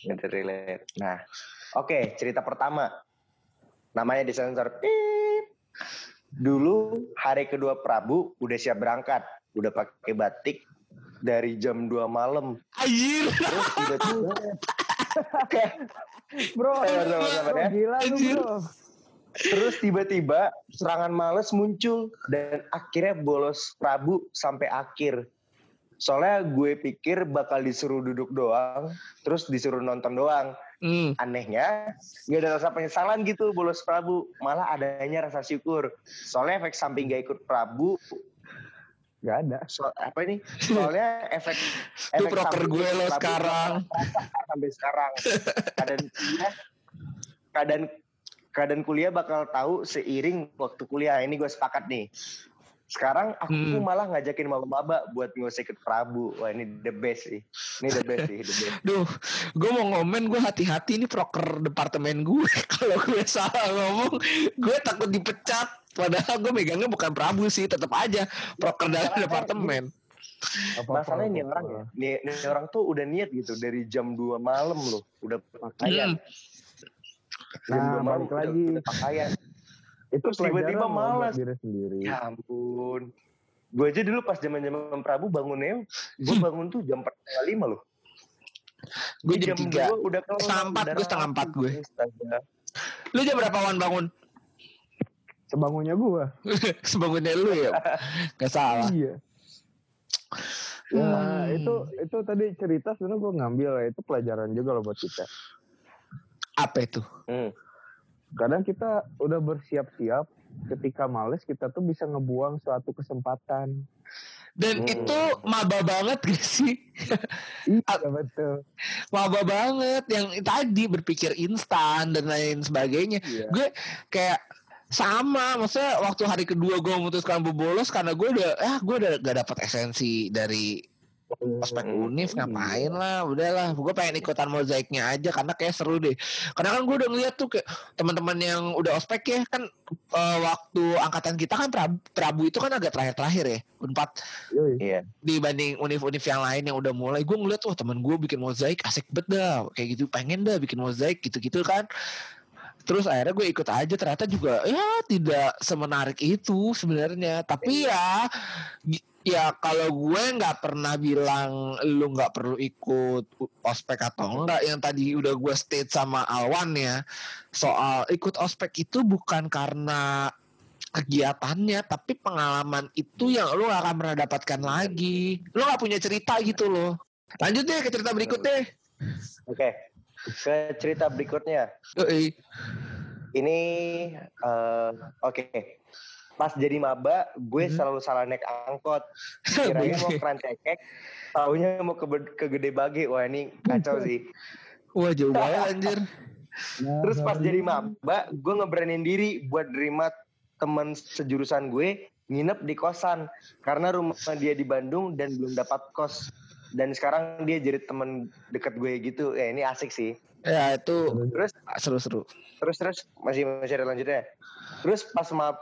Yang relate. Nah, oke cerita pertama. Namanya disensor. Pip. Dulu hari kedua Prabu udah siap berangkat, udah pakai batik dari jam 2 malam. Anjir. Terus tiba-tiba Bro, bentar, bro, ya. gila lu bro. Terus tiba-tiba serangan males muncul dan akhirnya bolos Prabu sampai akhir. Soalnya gue pikir bakal disuruh duduk doang, terus disuruh nonton doang. Hmm. Anehnya nggak ada rasa penyesalan gitu bolos Prabu, malah adanya rasa syukur. Soalnya efek samping gak ikut Prabu, Gak ada. so, apa ini? Soalnya efek Itu efek proker gue lo Prabu sekarang. sampai sekarang. Keadaan kuliah, keadaan keadaan kuliah bakal tahu seiring waktu kuliah. Ini gue sepakat nih. Sekarang aku Hmm. malah ngajakin maba-maba buat nggak usah ikut Prabu. Wah ini the best sih. Ini the best sih, the best. Duh, gue mau ngomen gue hati-hati ini proker departemen gue. Kalau gue salah ngomong, gue takut dipecat. Padahal gue megangnya bukan Prabu sih, tetap aja proker dalam departemen. Apa Masalahnya nih orang ya, nih, nih orang tuh udah niat gitu dari jam 2 malam loh, udah pakaian. Hmm. Jam Nah, 2 malam balik udah, lagi. udah pakaian. Itu Terus tiba-tiba malas. diri sendiri. Ya ampun. Gue aja dulu pas zaman zaman Prabu bangunnya, gue bangun tuh jam 4.30 loh. Gue jam tiga. udah kelar. Setengah empat, gue setengah empat gue. Lu jam berapa wan bangun? Sebangunnya gua. Sebangunnya lu ya? Gak salah. Iya. Ya, Hmm. itu itu tadi cerita sebenarnya gue ngambil ya itu pelajaran juga loh buat kita. Apa itu? Hmm. Kadang kita udah bersiap-siap, ketika males kita tuh bisa ngebuang suatu kesempatan. Dan Hmm. itu maba banget gak sih? Iya betul. maba banget yang tadi berpikir instan dan lain sebagainya. Iya. Gue kayak sama, maksudnya waktu hari kedua gue memutuskan bolos karena gue udah, ah gue udah gak dapat esensi dari ospek Hmm, univ ngapain lah udahlah. Gue pengen ikutan mozaiknya aja karena kayak seru deh. Karena kan gue udah ngeliat tuh kayak teman-teman yang udah ospek ya kan eh, waktu angkatan kita kan Prabu, Prabu itu kan agak terakhir-terakhir ya unpad. Yoi. Iya. dibanding univ-univ yang lain yang udah mulai gue ngeliat wah teman gue bikin mozaik asik bet dah. Kayak gitu pengen dah bikin mozaik gitu-gitu kan terus akhirnya gue ikut aja ternyata juga ya tidak semenarik itu sebenarnya. Tapi ya gi- ya kalau gue nggak pernah bilang lu nggak perlu ikut ospek atau enggak. Yang tadi udah gue state sama Alwan ya soal ikut ospek itu bukan karena kegiatannya tapi pengalaman itu yang lu gak akan pernah dapatkan lagi. Lu gak punya cerita gitu loh. Lanjut deh ke cerita berikutnya Oke. Ke cerita berikutnya. Yoi. Ini eh, oke. Pas jadi maba, gue Hmm. selalu salah naik angkot. Kirain mau ke Rancaikek, taunya mau ke, ke Gede Bage. Wah ini kacau sih. wah jauh banget anjir Terus pas jadi maba, gue ngeberanin diri buat nerima temen sejurusan gue nginep di kosan karena rumah dia di Bandung dan belum dapat kos. Dan sekarang dia jadi temen deket gue gitu. Ya ini asik sih. ya itu Terus seru-seru terus terus masih masih ada lanjutnya. Terus pas mab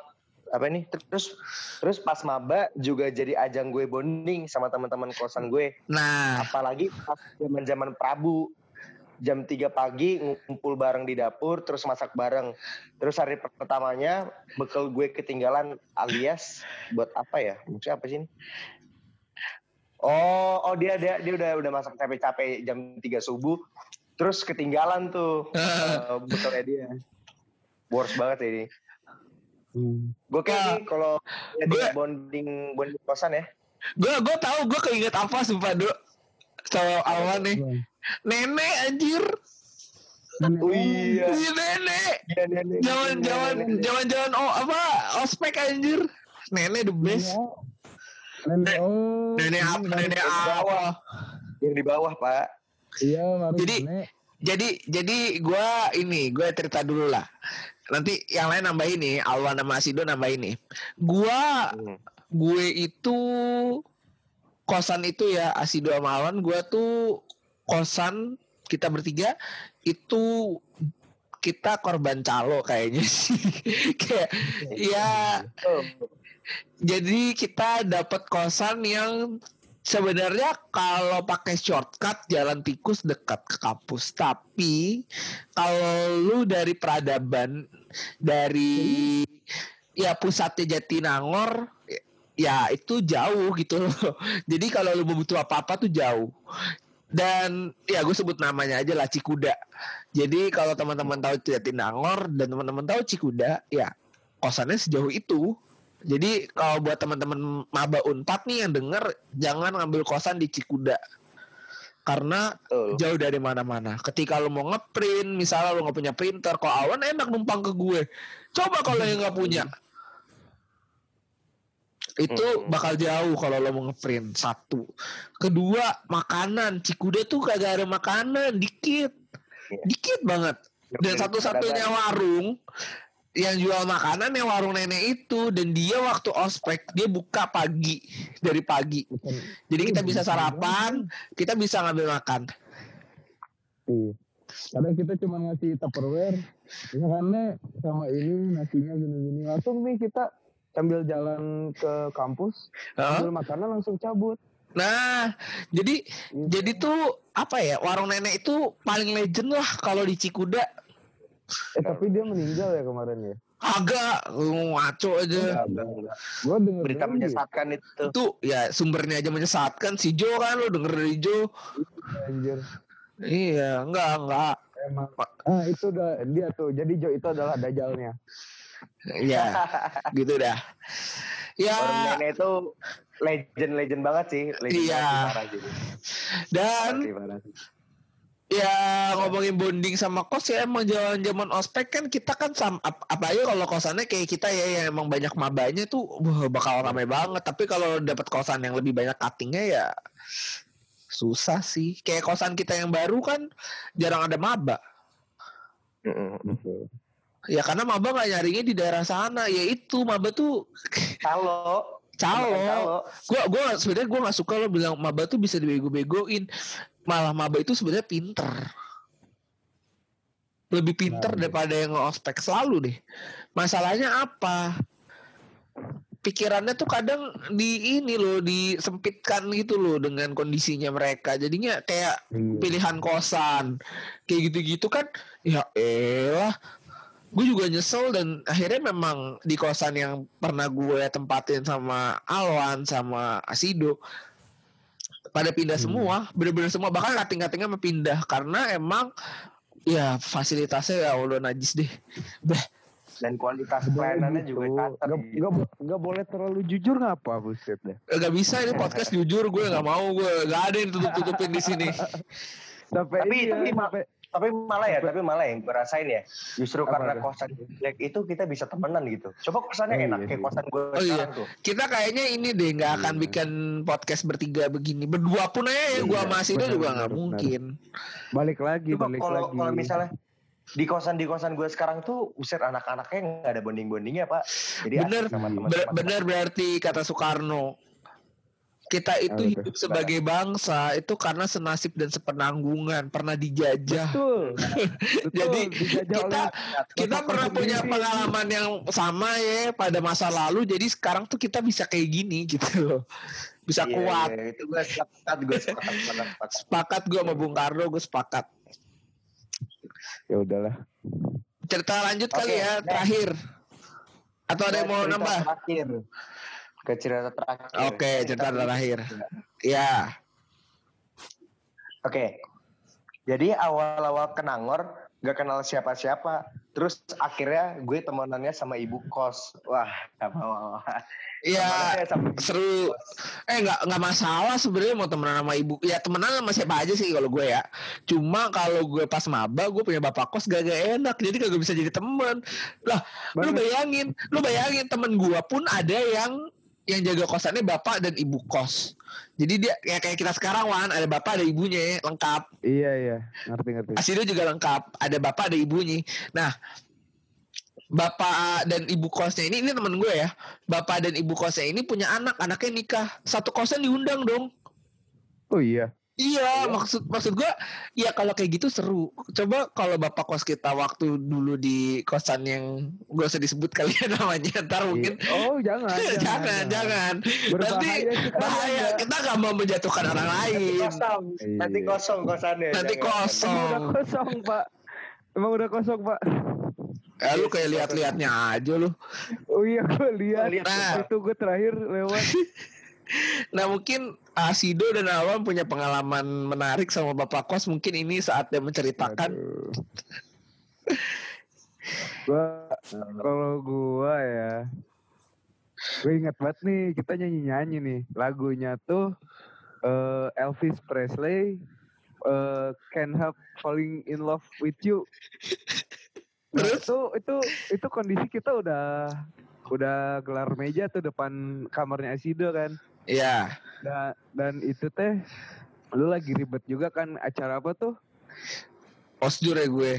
apa ini? Terus terus pas maba juga jadi ajang gue bonding sama teman-teman kosan gue. nah Apalagi pas zaman-zaman Prabu jam 3 pagi ngumpul bareng di dapur terus masak bareng. Terus hari pertamanya bekal gue ketinggalan alias buat apa ya? Maksudnya apa sih ini? Oh, oh dia dia dia udah udah masak capek-capek jam 3 subuh. Terus ketinggalan tuh eh, bekalnya dia. Boros banget ya ini. Hmm. Gue kayak Ya, nih kalau jadi gue- bonding bonding kosan ya. gue gue tahu gue keinget apa sumpah dulu sama Alwan nih nenek anjir Nenek- Oh iya. Iya, nenek Iya, nenek. Jaman jaman Nenek. jaman jaman oh apa ospek anjir nenek the best Iya. Nenek oh. nenek apa ini nenek di apa bawah. Yang di bawah, Pak. Iya, baru Jadi- nenek. jadi jadi gue ini gue cerita dulu lah nanti yang lain nambah ini Alwan sama Asido nambah ini gue Hmm. gue itu kosan itu ya Asido sama Alwan gue tuh kosan kita bertiga itu kita korban calo kayaknya sih kayak ya Oh, jadi kita dapat kosan yang sebenarnya kalau pakai shortcut jalan tikus dekat ke kampus. Tapi kalau lu dari peradaban dari ya pusatnya Jatinangor ya itu jauh gitu loh. Jadi kalau lu butuh apa-apa tuh jauh. Dan ya gue sebut namanya aja lah Cikuda. Jadi kalau teman-teman tahu Jatinangor dan teman-teman tahu Cikuda ya kosannya sejauh itu jadi kalau buat teman-teman maba unpad nih yang denger jangan ngambil kosan di Cikuda karena jauh dari mana-mana. Ketika lu mau ngeprint, misalnya lu nggak punya printer, kok awan enak numpang ke gue. Coba kalau yang nggak punya, itu Hmm. bakal jauh kalau lo mau ngeprint satu. Kedua makanan, Cikuda tuh kagak ada makanan, dikit, Iya. dikit banget. Dan satu-satunya warung yang jual makanan yang warung nenek itu dan dia waktu ospek dia buka pagi dari pagi. Jadi kita Iya, bisa sarapan, kita bisa ngambil makan. Iya. Kadang kita cuma ngasih tupperware, misalkan sama ini nasinya gini-gini. Langsung nih kita sambil jalan ke kampus, ambil makanan langsung cabut. Nah, jadi Gitu. jadi tuh apa ya warung nenek itu paling legend lah kalau di Cikuda. Eh tapi dia meninggal ya kemarin ya. Agak ngaco aja. Gua denger Berita denger menyesatkan itu. Itu ya sumbernya aja menyesatkan si Jo kan lu denger dari Jo. anjir. Iya, enggak enggak. Emang. Ah itu udah dia tuh. Jadi Jo itu adalah dajalnya. Iya, gitu dah. Ya, nenek itu legend-legend banget sih. Legend Iya. banget parah gitu. dan Parah sih, parah sih. Ya ngomongin bonding sama kos ya emang zaman zaman ospek kan kita kan sam ap, apalagi kalau kosannya kayak kita ya yang emang banyak mabanya tuh wah, bakal ramai banget. Tapi kalau dapat kosan yang lebih banyak cuttingnya ya susah sih. Kayak kosan kita yang baru kan jarang ada maba. Ya karena maba nggak nyarinya di daerah sana. Ya itu maba tuh Kalau calo. Gua gua sebenarnya gua nggak suka lo bilang maba tuh bisa dibego-begoin. Malah maba itu sebenarnya pinter. Lebih pinter Nah, daripada yang ospek selalu deh. Masalahnya apa? Pikirannya tuh kadang di ini loh disempitkan gitu loh dengan kondisinya mereka. Jadinya kayak Iya. pilihan kosan kayak gitu-gitu kan ya elah gue juga nyesel dan akhirnya memang di kosan yang pernah gue tempatin sama Alwan sama Asido pada pindah Hmm. semua bener-bener semua bahkan kating-katingnya pindah karena emang ya fasilitasnya ya Allah najis deh Bah, Dan kualitas pelayanannya gitu. juga. Nggak- gitu. nggak bo- nggak boleh terlalu jujur ngapa buset deh. gak bisa ini podcast jujur gue nggak mau gue gak ada yang tutup-tutupin di sini Sampai Tapi- ini ya, tapi sampai Tapi malah ya, tapi malah yang gue rasain ya. Justru Apa karena tuh? kosan jelek itu kita bisa temenan gitu. Coba kosannya Oh, enak iya kayak kosan gue Oh, iya. sekarang tuh. kita kayaknya ini deh nggak akan Iya. bikin podcast bertiga begini berdua pun aja ya gue Iya, Asido benar, juga nggak mungkin balik lagi, Coba balik kalau lagi. kalau misalnya di kosan di kosan gue sekarang tuh user anak-anaknya nggak ada bonding bondingnya pak. Jadi Bener. sama teman-teman. Ber- benar berarti kata Soekarno kita itu Apa tuh? hidup sebagai bangsa itu karena senasib dan sepenanggungan pernah dijajah Betul. Betul, Jadi, dijajah kita oleh kita pernah punya sendiri. pengalaman yang sama ya pada masa lalu jadi sekarang tuh kita bisa kayak gini gitu loh bisa Iya, kuat iya, itu gue sepakat gue sepakat sepakat, gue sama Bung Karno gue sepakat Ya udahlah. cerita lanjut kali Oke, ya next. terakhir atau ada yang mau nambah Terakhir. Ke cerita terakhir. oke Kita cerita terakhir ya Oke. Jadi awal-awal ke Nangor gak kenal siapa-siapa. Terus akhirnya gue temenannya sama ibu kos. Wah, apa ya ibu seru eh nggak nggak masalah sebenarnya mau temenan sama ibu ya temenan sama siapa aja sih kalau gue ya cuma kalau gue pas maba gue punya bapak kos gak, gak enak jadi kagak bisa jadi temen lah lu Banget. bayangin lu bayangin temen gue pun ada yang yang jaga kosannya bapak dan ibu kos. Jadi dia ya kayak kita sekarang Wan. Ada bapak ada ibunya lengkap. Iya iya, ngerti ngerti. Asido juga lengkap. Ada bapak ada ibunya. Nah bapak dan ibu kosnya ini ini temen gue ya. Bapak dan ibu kosnya ini punya anak. Anaknya nikah. Satu kosan diundang dong. Oh iya. Iya, maksud maksud gua ya kalau kayak gitu seru. Coba kalau bapak kos kita waktu dulu di kosan yang gak usah disebut kali ya namanya, ntar mungkin Iya. Oh jangan. jangan, jangan. Nanti Berbahaya sekali bahaya. Anda. Kita gak mau menjatuhkan orang Nanti lain. kosong. Iya. Nanti kosong kosannya. Nanti jangan. Emang kosong. udah kosong pak. Emang udah kosong pak. Ya, lu kayak lihat-lihatnya aja lu. Oh iya gue lihat. Lihat, Nah. Itu gue terakhir lewat. Nah mungkin Asido dan Alwan punya pengalaman menarik sama bapak kos. Mungkin ini saatnya menceritakan. Gua kalau gua ya gue ingat banget nih kita nyanyi nyanyi nih lagunya tuh eh, Elvis Presley eh, Can't Help Falling in Love with You Nah, itu itu itu kondisi kita udah udah gelar meja tuh depan kamarnya Asido kan Iya. Dan dan itu teh lu lagi ribet juga kan acara apa tuh Osjur ya gue.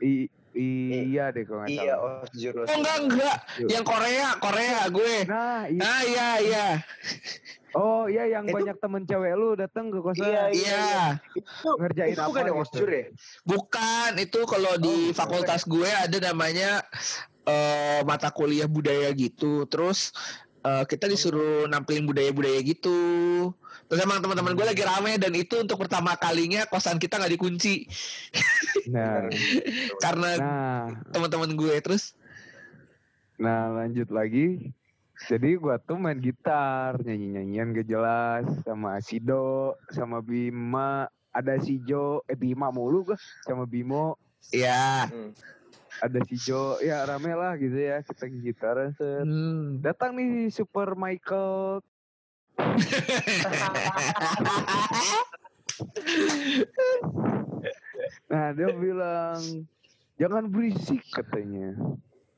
I, iya deh kalau nggak Iya, oh jurus. Oh enggak enggak. Yang Korea, Korea gue. Nah, iya. Ah iya iya. Oh iya yang Itu- banyak temen cewek lu datang ke kosan Iya, Iya. Itu, ngerjain itu apa bukan yang gitu. osjur ya? Bukan, itu kalau di Oh, fakultas gue ada namanya eh, mata kuliah budaya gitu. Terus eh, kita disuruh nampilin budaya-budaya gitu. Terus emang teman-teman gue lagi rame dan itu untuk pertama kalinya kosan kita nggak dikunci Nah, karena nah, teman-teman gue. Terus nah lanjut lagi. Jadi gua tuh main gitar, nyanyi-nyanyian gak jelas sama Sido, sama Bima, ada si Jo, eh Bima mulu gua sama Bimo, ya. Hmm. Ada si Jo, ya rame lah gitu ya kita gitaran set. Hmm. Datang nih Super Michael Nah dia bilang jangan berisik katanya.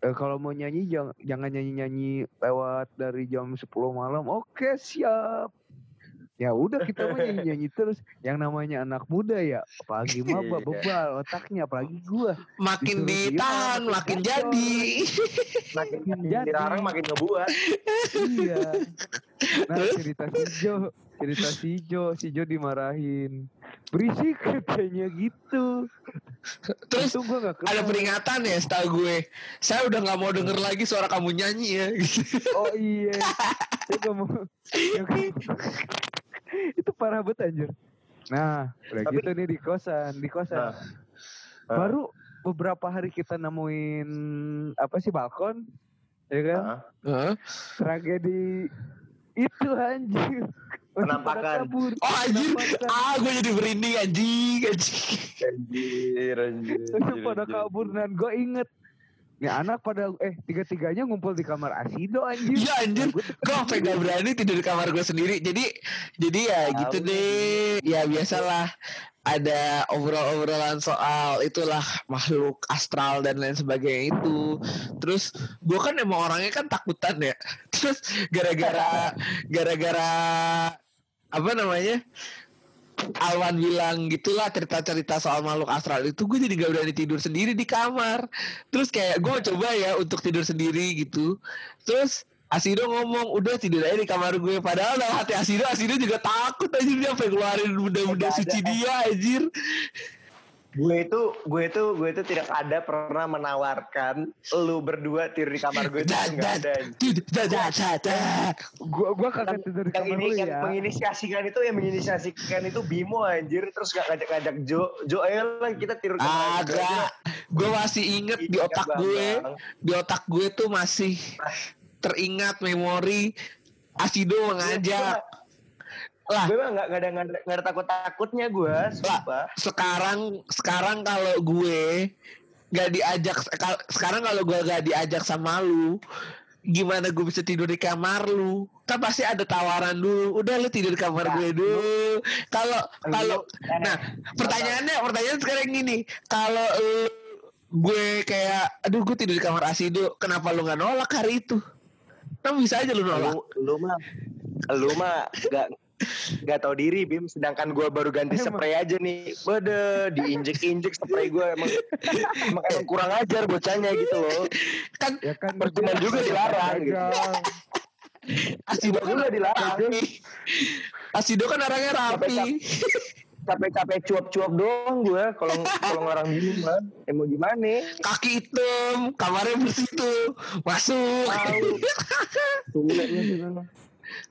Eh, kalau mau nyanyi jangan jangan nyanyi nyanyi lewat dari jam 10 malam. Oke siap. Ya udah kita mah nyanyi nyanyi terus yang namanya anak muda ya apalagi maba Iya. bebal otaknya apalagi gua Makin Disuruh ditahan, diam, makin bocor. jadi. Makin Jadi. dilarang makin ngebuat. iya nah cerita si Jo cerita si Jo si Jo dimarahin berisik katanya gitu Terus itu gua gak kenal ada peringatan ya setahu gue. Saya udah nggak mau denger lagi suara kamu nyanyi ya. oh iya saya gak mau itu parah banget anjir nah udah Tapi- gitu nih di kosan di kosan Nah. baru beberapa hari kita nemuin apa sih balkon ya kan Hah? Heeh. tragedi itu anjir Penampakan. kabur. Oh anjir, Penampakan. ah gue jadi merinding anjing, anjing. Anjir, anjir. Masih pada kabur dan gue inget Nih anak pada eh tiga-tiganya ngumpul di kamar Asido anjir. Iya anjir, gue sampai gak berani tidur di kamar gue sendiri. Jadi, jadi ya gitu deh. Ya biasalah ada obrol-obrolan soal itulah makhluk astral dan lain sebagainya itu. Terus gue kan emang orangnya kan takutan ya. Terus gara-gara gara-gara apa namanya? Alwan bilang gitulah cerita-cerita soal makhluk astral itu gue jadi gak berani tidur sendiri di kamar. Terus kayak gue coba ya untuk tidur sendiri gitu. Terus Asido ngomong udah tidur aja di kamar gue. Padahal dalam hati Asido Asido juga takut anjir dia sampai keluarin benda-benda suci dia anjir Gue itu, gue itu, gue itu tidak ada pernah menawarkan lu berdua tidur di kamar gue itu dan nggak ada. Gua gua kagak tidur di yang kamar ini lu yang ya. menginisiasikan itu yang menginisiasikan itu Bimo anjir. Terus gak ngajak-ngajak Jo Jo ayo lah kita tidur di kamar gue agak. Gue masih inget di Iya, otak gue di otak gue tuh masih teringat memori Asido mengajak lah. Gue mah gak, gak ada gak ada, nggak ada takut-takutnya gue, sumpah. sekarang sekarang kalau gue nggak diajak sekarang kalau gue gak diajak sama lu gimana gue bisa tidur di kamar lu? Kan pasti ada tawaran dulu. Udah lu tidur di kamar Ya, gue dulu. Kalau kalau eh, nah pertanyaannya pertanyaan sekarang gini. Kalau lu- gue kayak aduh gue tidur di kamar Asido kenapa lu nggak nolak hari itu? Kan bisa aja lu nolak. Lu, lu mah lu mah gak gak tau diri Bim. Sedangkan gue baru ganti spray aja nih. Bede diinjek-injek spray gue emang, emang emang kurang ajar bocahnya gitu loh. Kan Ya kan Percuma juga dilarang, gitu. Asido kan juga dilarang. Asido kan orangnya rapi. Capek-capek cuap-cuap doang gue kalau kalau orang minum kan emang gimana? Kaki hitam kamarnya bersih tuh. Masuk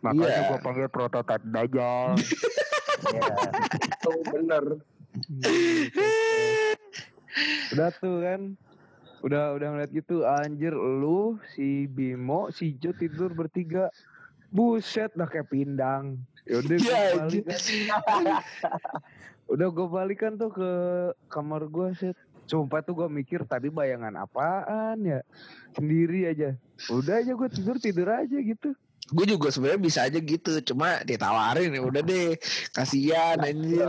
Makanya Iya. gua panggil prototipe Dajjal. ya itu bener udah tuh kan. Udah udah ngeliat gitu anjir lu si Bimo si Jo tidur bertiga. Buset dah kayak pindang. Yaudah gue Iya, balik kan. Udah gue balikan tuh ke kamar gue set. Sumpah tuh gue mikir tadi bayangan apaan ya. Sendiri aja. Udah aja gue tidur tidur aja gitu. Gue juga sebenarnya bisa aja gitu cuma ditawarin ya udah deh kasihan anjir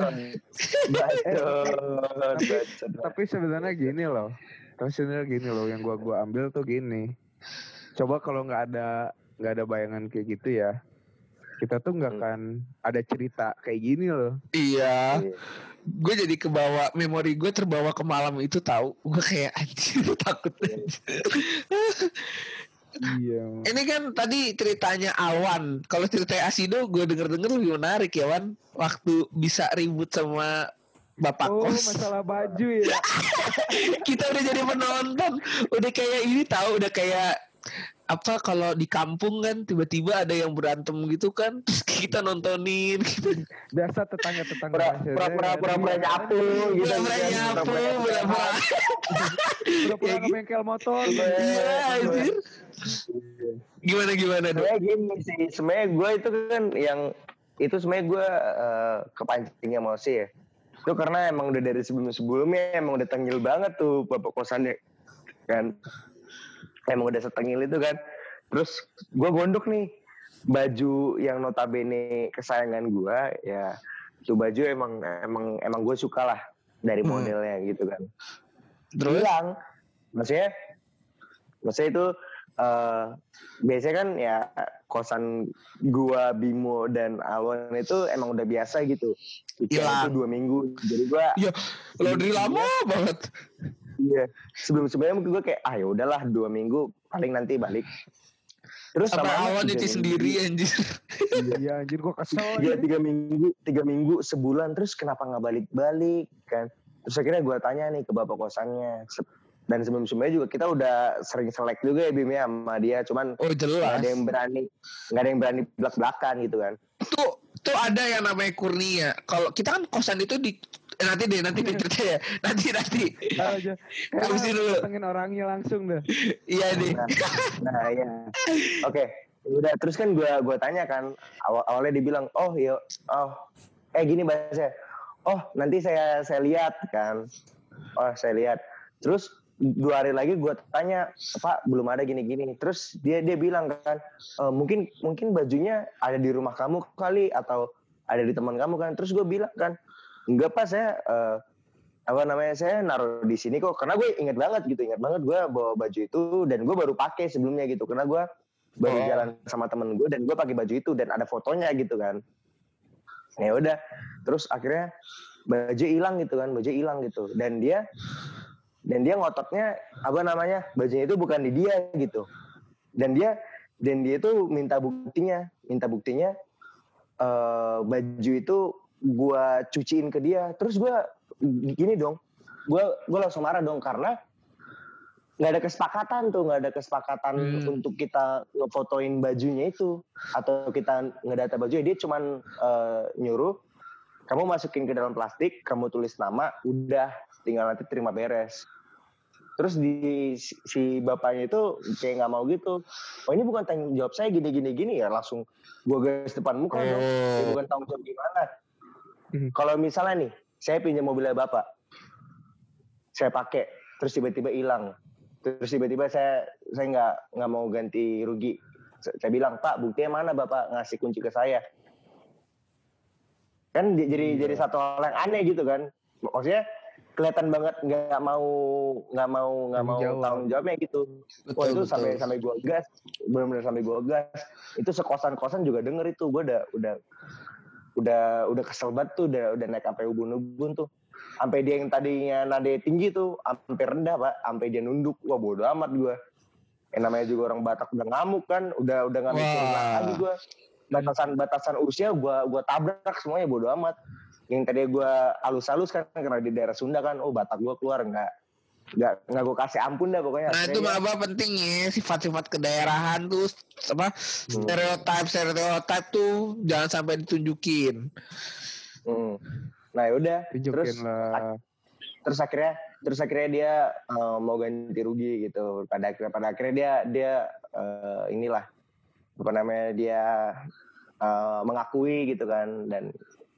tapi- sebenarnya gini loh. Sebenarnya gini loh yang gua gua ambil tuh gini. Coba kalau nggak ada nggak ada bayangan kayak gitu ya. Kita tuh nggak Hmm. akan ada cerita kayak gini loh. iya Iya. gue jadi kebawa memori gue terbawa ke malam itu tahu gue kayak anjir takut Iya. ini kan tadi ceritanya Awan kalau ceritanya Asido gue denger denger lebih menarik ya Wan waktu bisa ribut sama bapak Oh kos masalah baju ya. kita udah jadi penonton udah kayak ini tahu udah kayak apa kalau di kampung kan tiba-tiba ada yang berantem gitu kan terus kita nontonin gitu Biasa tetangga tetangga. Pura- pura-pura pura-pura nyapu gitu pura-pura kan. nyapu Pura-pura ke bengkel motor. Iya. Iya, anjir. gimana gimana dong sebenarnya gini sih sebenarnya gue itu kan yang itu sebenarnya gue kepancingnya mau sih ya itu karena emang udah dari sebelum sebelumnya emang udah tengil banget tuh bapak kosannya kan emang udah setengil itu kan terus gue gondok nih baju yang notabene kesayangan gue ya itu baju emang emang emang gue suka lah dari Hmm. modelnya gitu kan terus hilang maksudnya maksudnya itu eh biasanya kan ya kosan gua Bimo dan Alwan itu emang udah biasa gitu. Hilang. itu dua minggu. Jadi gua Iya, laundry lama banget. Iya sebelum sebelumnya mungkin gua kayak ah ya udahlah dua minggu paling nanti balik. Terus lama-lama awan minggu. sendiri anjir. Iya anjir gue kesel. Iya tiga minggu, tiga minggu sebulan terus kenapa nggak balik-balik kan? Terus akhirnya gue tanya nih ke bapak kosannya. Dan sebelum-sebelumnya juga kita udah sering selek juga ya Bim ya sama dia. Cuman Oh nggak jelas. ada yang berani, nggak ada yang berani belak-belakan gitu kan. Tuh, tuh ada yang namanya Kurnia. Kalau kita kan kosan itu di eh, nanti deh, nanti deh cerita ya. Nanti nanti. Aja. Habisin dulu. Datengin orangnya langsung dah. Iya deh. Nah, nah ya. Oke, udah terus kan gue gua tanya kan awal awalnya dibilang oh iya oh eh gini bahasanya oh nanti saya saya lihat kan oh saya lihat terus dua hari lagi gue tanya pak belum ada gini gini terus dia dia bilang kan "Eh, mungkin mungkin bajunya ada di rumah kamu kali atau ada di teman kamu kan terus gue bilang kan enggak pak saya eh, apa namanya saya naruh di sini kok karena gue inget banget gitu inget banget gue bawa baju itu dan gue baru pakai sebelumnya gitu karena gue baru Oh. jalan sama temen gue dan gue pakai baju itu dan ada fotonya gitu kan. Ya udah terus akhirnya baju hilang gitu kan baju hilang gitu. Dan dia dan dia ngototnya apa namanya bajunya itu bukan di dia gitu. Dan dia dan dia itu minta buktinya minta buktinya eh baju itu gua cuciin ke dia terus gua gini dong gua gua langsung marah dong karena nggak ada kesepakatan tuh nggak ada kesepakatan Hmm. untuk kita ngefotoin bajunya itu atau kita ngedata bajunya dia cuman eh, nyuruh kamu masukin ke dalam plastik kamu tulis nama udah tinggal nanti terima beres terus di si- bapaknya itu kayak nggak mau gitu oh ini bukan tanggung jawab saya gini gini gini ya langsung gua gas depan muka dong Oh. ini bukan tanggung jawab gimana Hmm. kalau misalnya nih saya pinjam mobilnya bapak saya pakai terus tiba-tiba hilang terus tiba-tiba saya saya nggak nggak mau ganti rugi saya bilang pak buktinya mana bapak ngasih kunci ke saya kan jadi Iya. jadi satu hal yang aneh gitu kan maksudnya kelihatan banget nggak mau nggak mau nggak mau jawab. tanggung jawabnya gitu Betul, Wah itu betul. sampai sampai gua gas, benar-benar sampai gua gas. Itu sekosan-kosan juga denger itu, gua udah udah udah udah kesel banget tuh, udah udah naik sampai ubun-ubun tuh. Sampai dia yang tadinya nade tinggi tuh, sampai rendah pak, sampai dia nunduk. Wah bodo amat gua. Yang namanya juga orang Batak udah ngamuk kan, udah udah nggak mikirin lagi gua. Batasan batasan usia gua gua tabrak semuanya bodo amat. Yang tadi gua halus-halus kan karena di daerah Sunda kan, oh Batak gua keluar nggak nggak nggak gue kasih ampun dah pokoknya. Nah itu maba penting ya sifat-sifat kedaerahan tuh apa stereotip stereotip tuh jangan sampai ditunjukin. Hmm. Nah yaudah, terus lah. terus akhirnya terus akhirnya dia eh, mau ganti rugi gitu. Pada akhirnya pada akhirnya dia dia eh, inilah apa namanya dia eh, mengakui gitu kan dan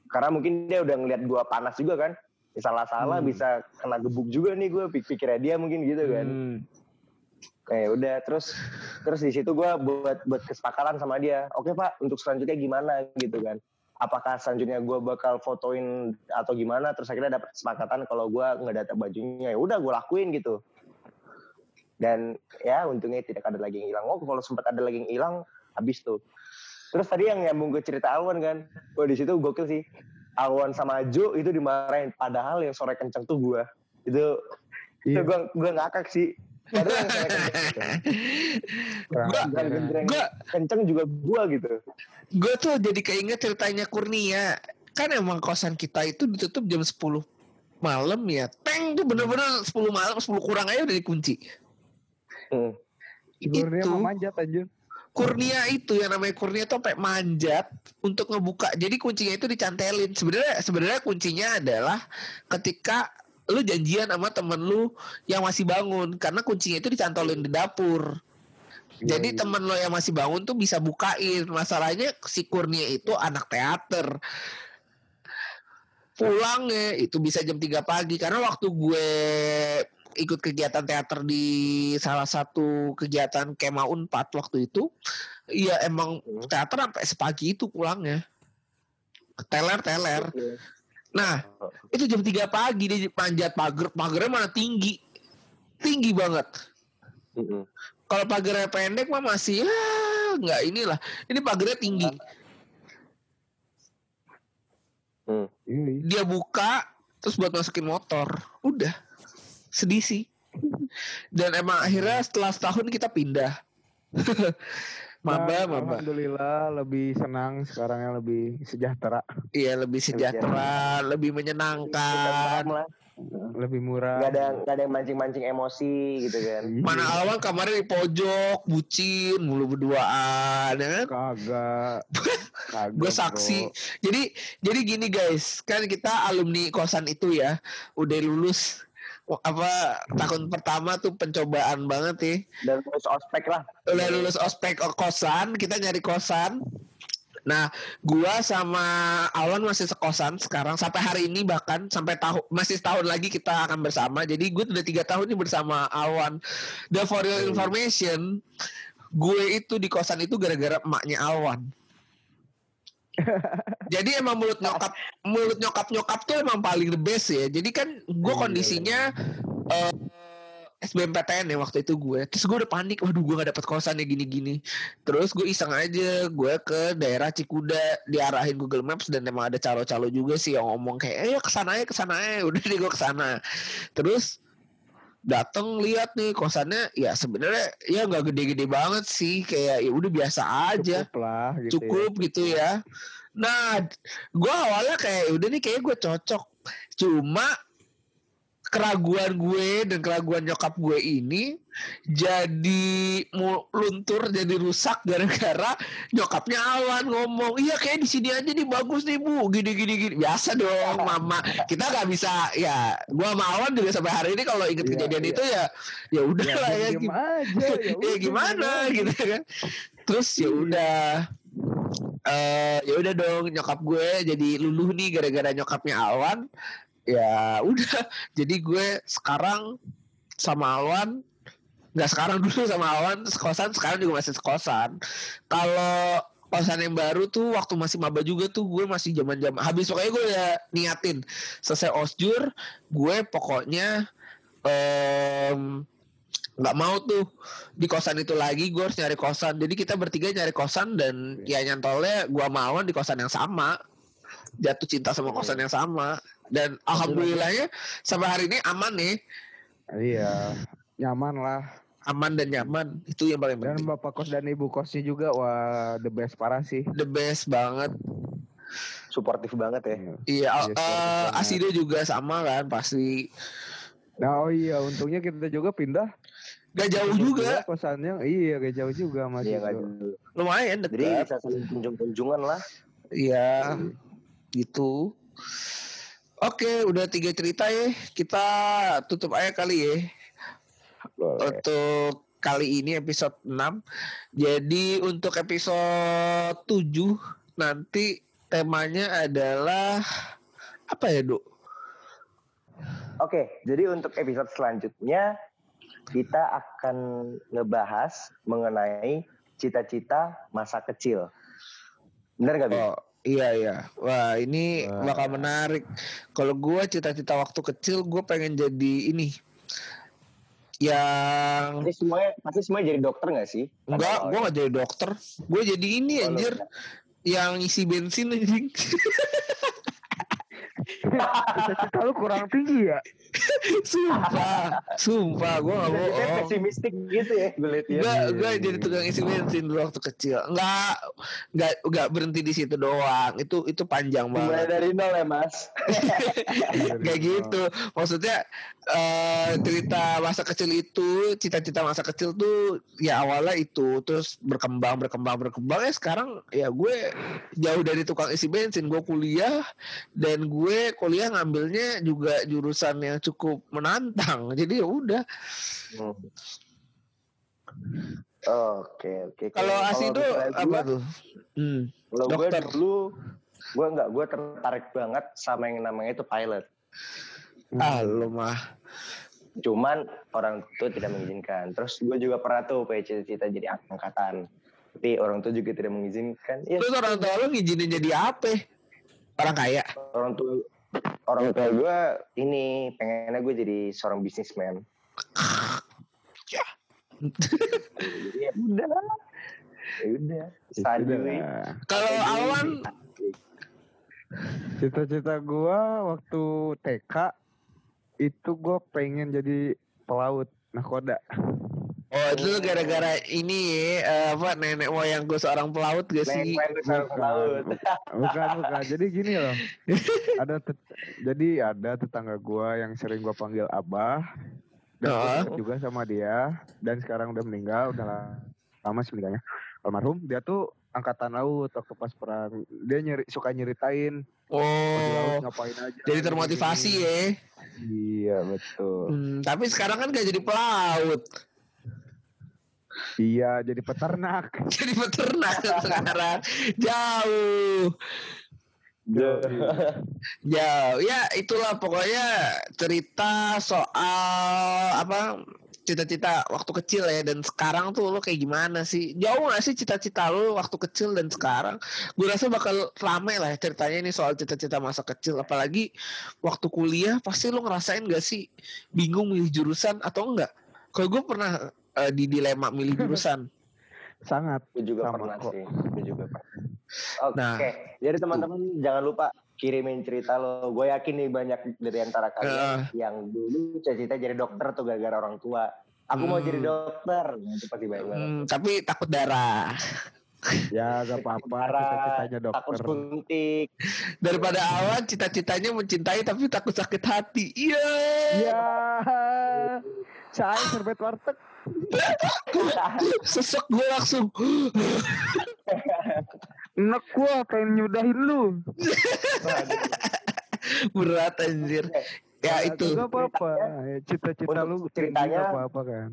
karena mungkin dia udah ngeliat gua panas juga kan. Salah-salah Hmm. bisa kena gebuk juga nih gue pikirnya dia mungkin gitu kan. Hmm. Eh udah terus terus di situ gue buat buat kesepakatan sama dia. Oke pak, untuk selanjutnya gimana gitu kan? Apakah selanjutnya gue bakal fotoin atau gimana? Terus akhirnya dapat kesepakatan kalau gue ngedata bajunya. Ya udah gue lakuin gitu. Dan ya untungnya tidak ada lagi yang hilang. Oh kalau sempat ada lagi yang hilang, habis tuh. Terus tadi yang nyambung ke cerita Alwan kan, wah di situ gokil sih. Alwan sama Jo itu dimarahin, padahal yang sore kenceng tuh gue. Itu itu Iya. gue gue ngakak sih. Padahal yang sore kenceng Kurang Gua- ajar, bukan ya. kenceng, juga gua gitu. Gue tuh jadi keinget ceritanya Kurnia. Kan emang kosan kita itu ditutup jam 10 malam ya. Teng tuh bener-bener 10 malam, 10 kurang aja udah dikunci. Hmm. Itu. manjat anjir. Kurnia itu yang namanya Kurnia tuh sampai manjat untuk ngebuka. Jadi kuncinya itu dicantelin. Sebenarnya sebenarnya kuncinya adalah ketika lu janjian sama temen lu yang masih bangun karena kuncinya itu dicantolin di dapur. Jadi temen lo yang masih bangun tuh bisa bukain. Masalahnya si Kurnia itu anak teater. Pulangnya itu bisa jam 3 pagi karena waktu gue ikut kegiatan teater di salah satu kegiatan Kema Unpad waktu itu, iya emang teater sampai sepagi itu pulangnya. Teler-teler. Nah, itu jam 3 pagi dia panjat pagar, pagarnya mana tinggi. Tinggi banget. Kalau pagarnya pendek mah masih ya nggak inilah. Ini pagarnya tinggi. Hmm. Iya, iya. Dia buka terus buat masukin motor. Udah. Sedih sih. Dan emang akhirnya setelah setahun kita pindah. maba, Dan maba. Alhamdulillah lebih senang sekarang yang lebih sejahtera, Iya lebih sejahtera, lebih menyenangkan. Paham lah. lebih murah. Nggak ada nggak ada yang mancing-mancing emosi gitu kan. Iya. Mana Alwan kamarnya di pojok, bucin, mulu berduaan, ya kan? Kagak. Kagak. Gue bro. saksi. Jadi jadi gini guys, kan kita alumni kosan itu ya, udah lulus apa tahun pertama tuh pencobaan banget ya. Dan terus ospek lah. Udah lulus ospek kosan, kita nyari kosan. Nah, gua sama Alwan masih sekosan sekarang sampai hari ini bahkan sampai tahu masih setahun lagi kita akan bersama. Jadi gue udah tiga tahun nih bersama Alwan. Dan for your information, gue itu di kosan itu gara-gara emaknya Alwan. Jadi emang mulut nyokap mulut nyokap nyokap tuh emang paling the best ya. Jadi kan gue Iya, kondisinya eh, SBMPTN ya waktu itu gue. Terus gue udah panik, waduh gue gak dapet kosan ya gini-gini. Terus gue iseng aja, gue ke daerah Cikuda diarahin Google Maps dan emang ada calo-calo juga sih yang ngomong kayak, eh ke sana aja, ke sana aja. Udah deh gue ke sana. Terus dateng lihat nih kosannya ya sebenarnya ya nggak gede-gede banget sih kayak ya udah biasa aja Cukup lah gitu. cukup gitu ya. Nah, gue awalnya kayak udah nih kayak gue cocok. Cuma keraguan gue dan keraguan nyokap gue ini jadi luntur jadi rusak gara-gara nyokapnya awan ngomong iya kayak di sini aja nih bagus nih bu gini gini gini biasa dong mama kita nggak bisa ya gue sama awan juga sampai hari ini kalau inget Iya, kejadian iya. itu ya ya udah Ya, lah ya aja. Ya, ya gimana gimana? gitu kan terus ya udah eh ya udah dong nyokap gue jadi luluh nih gara-gara nyokapnya Alwan. Ya udah jadi gue sekarang sama Alwan nggak sekarang dulu sama Alwan sekosan sekarang juga masih sekosan. Kalau kosan yang baru tuh waktu masih maba juga tuh gue masih zaman zaman habis pokoknya gue udah niatin. Selesai osjur gue pokoknya em nggak mau tuh di kosan itu lagi gue harus nyari kosan jadi kita bertiga nyari kosan dan ya nyantolnya gue sama Awan di kosan yang sama jatuh cinta sama kosan yang sama dan alhamdulillahnya sampai hari ini aman nih Iya. Nyaman lah. aman dan nyaman itu yang paling Dan penting bapak kos dan ibu kosnya juga wah the best parah sih. the best banget Suportif banget ya. iya Yes, eh, banget. Asido juga sama kan pasti Nah oh iya untungnya kita juga pindah. Gak jauh juga Kosannya iya gak jauh juga masih. Iya lumayan Jadi dekat bisa saling kunjung-kunjungan lah. Iya, gitu. Oke, udah tiga cerita ya. Kita tutup aja kali ya. Untuk kali ini episode 6. Jadi untuk episode 7 nanti temanya adalah apa ya, Dok? Oke, jadi untuk episode selanjutnya kita akan ngebahas mengenai cita-cita masa kecil. Bener gak, Bi? Oh, iya iya. Wah, ini Wah. bakal menarik. Kalau gua cita-cita waktu kecil gue pengen jadi ini yang Pasti semuanya, pasti semuanya jadi dokter gak sih? Enggak, gue gak jadi dokter. Gue jadi ini Oh, anjir. Yang isi bensin anjing. Cita-cita lu kurang tinggi ya. sumpah. Sumpah, gue gak bohong. pesimistik gitu ya, gue liat ya. Gue gue jadi tukang isi bensin dulu waktu kecil. Enggak, enggak, enggak berhenti di situ doang. Itu itu panjang Mulai banget. dari nol ya, Mas. Kayak gitu. Maksudnya eh cerita masa kecil itu, cita-cita masa kecil tuh ya awalnya itu terus berkembang berkembang berkembang ya sekarang ya gue jauh dari tukang isi bensin, gue kuliah dan gue kuliah ngambilnya juga jurusan yang cukup menantang. Jadi ya udah. Hmm. Oke, oke. Kalau Asi itu apa tuh? Hmm. Kalau gue dulu, gue nggak, gue tertarik banget sama yang namanya itu pilot. Ah, lu mah. Cuman orang tua tidak mengizinkan. Terus gue juga pernah tuh punya cita-cita jadi angkatan. Tapi orang tua juga tidak mengizinkan. Ya, Terus orang tua lu ngizinin jadi apa? Orang kaya. orang tua orang tua gue ini pengennya gue jadi seorang bisnismen. Jadi ya udah. Ya udah. Kalau Alwan Cita-cita gua waktu TK itu gua pengen jadi pelaut nakoda. Oh itu tuh gara-gara ini ya eh, apa nenek moyang gue seorang pelaut gak sih? Main-main ke sarang laut. Bukan, bukan. Jadi gini loh. Ada jadi ada tetangga gua yang sering gua panggil Abah. Dan juga sama dia dan sekarang udah meninggal, udah la- lama sih meninggalnya. Almarhum, dia tuh angkatan laut waktu pas perang. Dia nyeri, suka nyeritain "Oh, di laut ngapain aja. jadi termotivasi gini." ya. Iya, betul. Hmm, tapi sekarang kan gak jadi pelaut, Iya, jadi peternak. jadi peternak sekarang jauh. Jauh, ya itulah pokoknya cerita soal apa cita-cita waktu kecil ya dan sekarang tuh lo kayak gimana sih? Jauh gak sih cita-cita lo waktu kecil dan sekarang? Gue rasa bakal rame lah ceritanya ini soal cita-cita masa kecil. Apalagi waktu kuliah pasti lo ngerasain gak sih bingung milih jurusan atau enggak? Kalau gue pernah eh, di dilema milih jurusan. Sangat. Gue juga Sama pernah kok. sih. Gue juga pernah. Oke. Nah, Jadi teman-teman jangan lupa kirimin cerita lo. Gue yakin nih banyak dari antara kalian yang dulu cita-cita jadi dokter tuh gara-gara orang tua. Aku mau Hmm. jadi dokter. Nah, Itu pasti banyak banget. Hmm, tapi takut darah. Ya, gak apa-apa. Cita-citanya Takut dokter. suntik. Daripada awan cita-citanya mencintai tapi takut sakit hati. Iya. Ya, saya serbet warteg. Sesek gue langsung. Enak gua pengen nyudahin lu. Berat anjir. Ya itu. Gak apa-apa. Ya, Cita-cita lu ceritanya- apa-apa kan.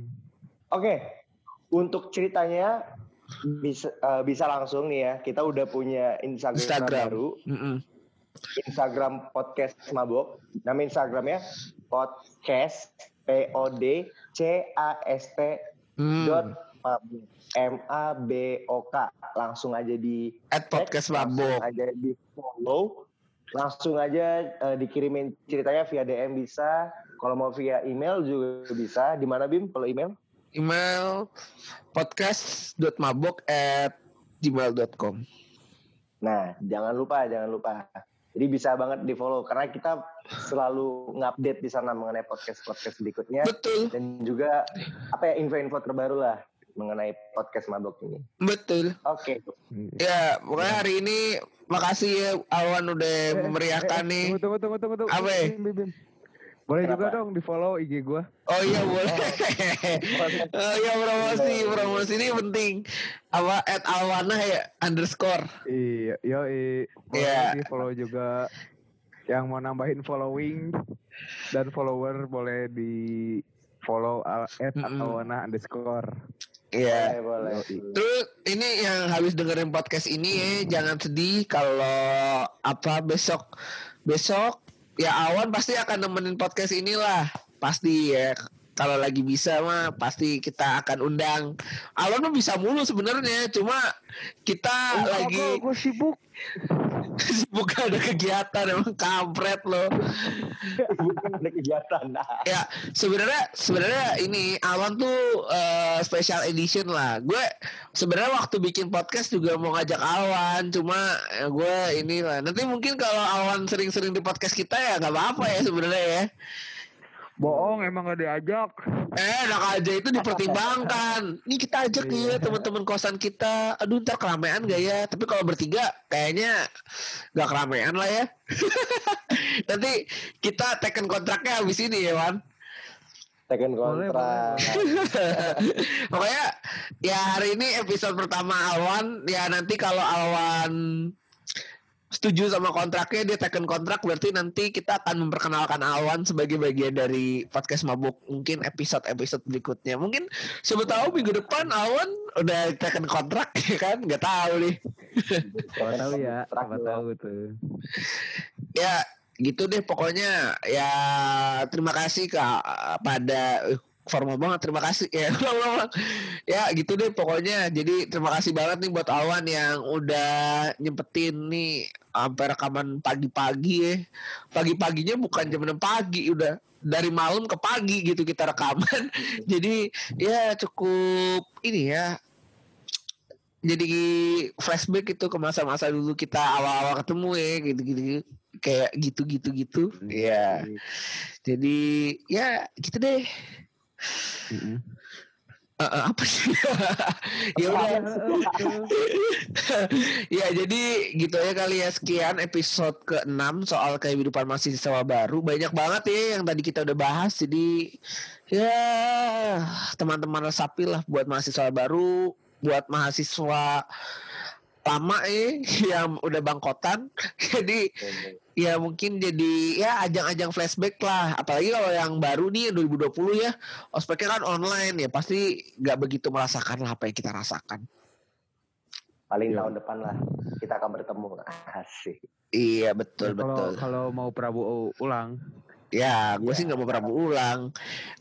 Oke, untuk ceritanya bisa eh, bisa langsung nih ya. Kita udah punya Instagram, Instagram. baru, Mm-mm. Instagram podcast mabok. Nama Instagramnya podcast P O D C A S T Hmm. dot. M A B O K. Langsung aja di At podcast mabok. aja di follow. Langsung aja eh, dikirimin ceritanya via DM bisa. Kalau mau via email juga bisa. Di mana Bim kalau email? Email podcast.mabok at gmail.com. Nah, jangan lupa, jangan lupa. Jadi bisa banget di follow karena kita selalu ngupdate di sana mengenai podcast podcast berikutnya Betul, dan juga apa ya info-info terbaru lah mengenai podcast mabok ini. betul. Oke, Ya, pokoknya hari ini makasih ya Awan udah memeriahkan nih. Tunggu, tunggu, tunggu, tunggu. Apa? Bim, Bim, Bim. Boleh juga Kenapa? dong di follow IG gua. Oh iya boleh. oh iya promosi, promosi ini penting. Apa at Alwana ya underscore. Iya, yo Boleh Iya. di follow juga. Yang mau nambahin following dan follower boleh di follow al- at Mm-mm. awana underscore. Iya. boleh, boleh. Terus ini yang habis dengerin podcast ini ya jangan sedih kalau apa besok besok ya Awan pasti akan nemenin podcast inilah pasti ya kalau lagi bisa mah pasti kita akan undang Awan mah bisa mulu sebenarnya cuma kita lagi gue sibuk. sibuk ada kegiatan emang kampret loh Bukan ada kegiatan. Nah, ya sebenarnya sebenarnya ini Awan tuh eh, special edition lah. Gue sebenarnya waktu bikin podcast juga mau ngajak Awan, cuma eh, gue ini lah. Nanti mungkin kalau Awan sering-sering di podcast kita ya nggak apa-apa ya sebenarnya ya. Bohong emang gak diajak. Eh, enak aja itu dipertimbangkan. Ini kita ajak ya teman-teman kosan kita. Aduh, ntar keramaian gak ya? Tapi kalau bertiga, kayaknya gak keramaian lah ya. Nanti kita teken kontraknya habis ini ya, Wan. Boleh, kontrak. Pokoknya ya hari ini episode pertama Alwan ya nanti kalau Alwan setuju sama kontraknya dia teken kontrak berarti nanti kita akan memperkenalkan Alwan sebagai bagian dari podcast mabuk mungkin episode-episode berikutnya mungkin siapa tahu minggu depan Alwan udah teken kontrak ya kan nggak tahu nih Siapa tahu ya, dong. tahu tuh. ya gitu deh pokoknya ya terima kasih ke pada formal banget terima kasih ya ya gitu deh pokoknya jadi terima kasih banget nih buat Awan yang udah nyempetin nih sampai rekaman pagi-pagi ya. Pagi-paginya bukan jam 6 pagi udah dari malam ke pagi gitu kita rekaman. Jadi ya cukup ini ya. Jadi flashback itu ke masa-masa dulu kita awal-awal ketemu ya gitu-gitu kayak gitu-gitu gitu. Iya. Jadi ya gitu deh. Eh, eh, apa sih? ya udah. ya jadi gitu ya kali ya sekian episode ke-6 soal kehidupan mahasiswa baru. Banyak banget ya yang tadi kita udah bahas. Jadi ya teman-teman resapi lah buat mahasiswa baru, buat mahasiswa lama eh yang udah bangkotan. Jadi ya mungkin jadi ya ajang-ajang flashback lah apalagi kalau yang baru nih 2020 ya ospeknya kan online ya pasti nggak begitu merasakan lah apa yang kita rasakan Paling Iya. tahun depan lah kita akan bertemu. Asik. iya betul Ya, kalau betul kalau mau Prabowo ulang ya gue sih nggak mau Prabu ulang.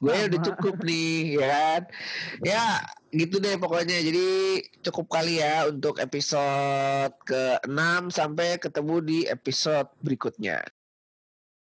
Gue udah cukup nih ya kan? Ya. Gitu deh pokoknya. Jadi cukup kali ya untuk episode ke-6 sampai ketemu di episode berikutnya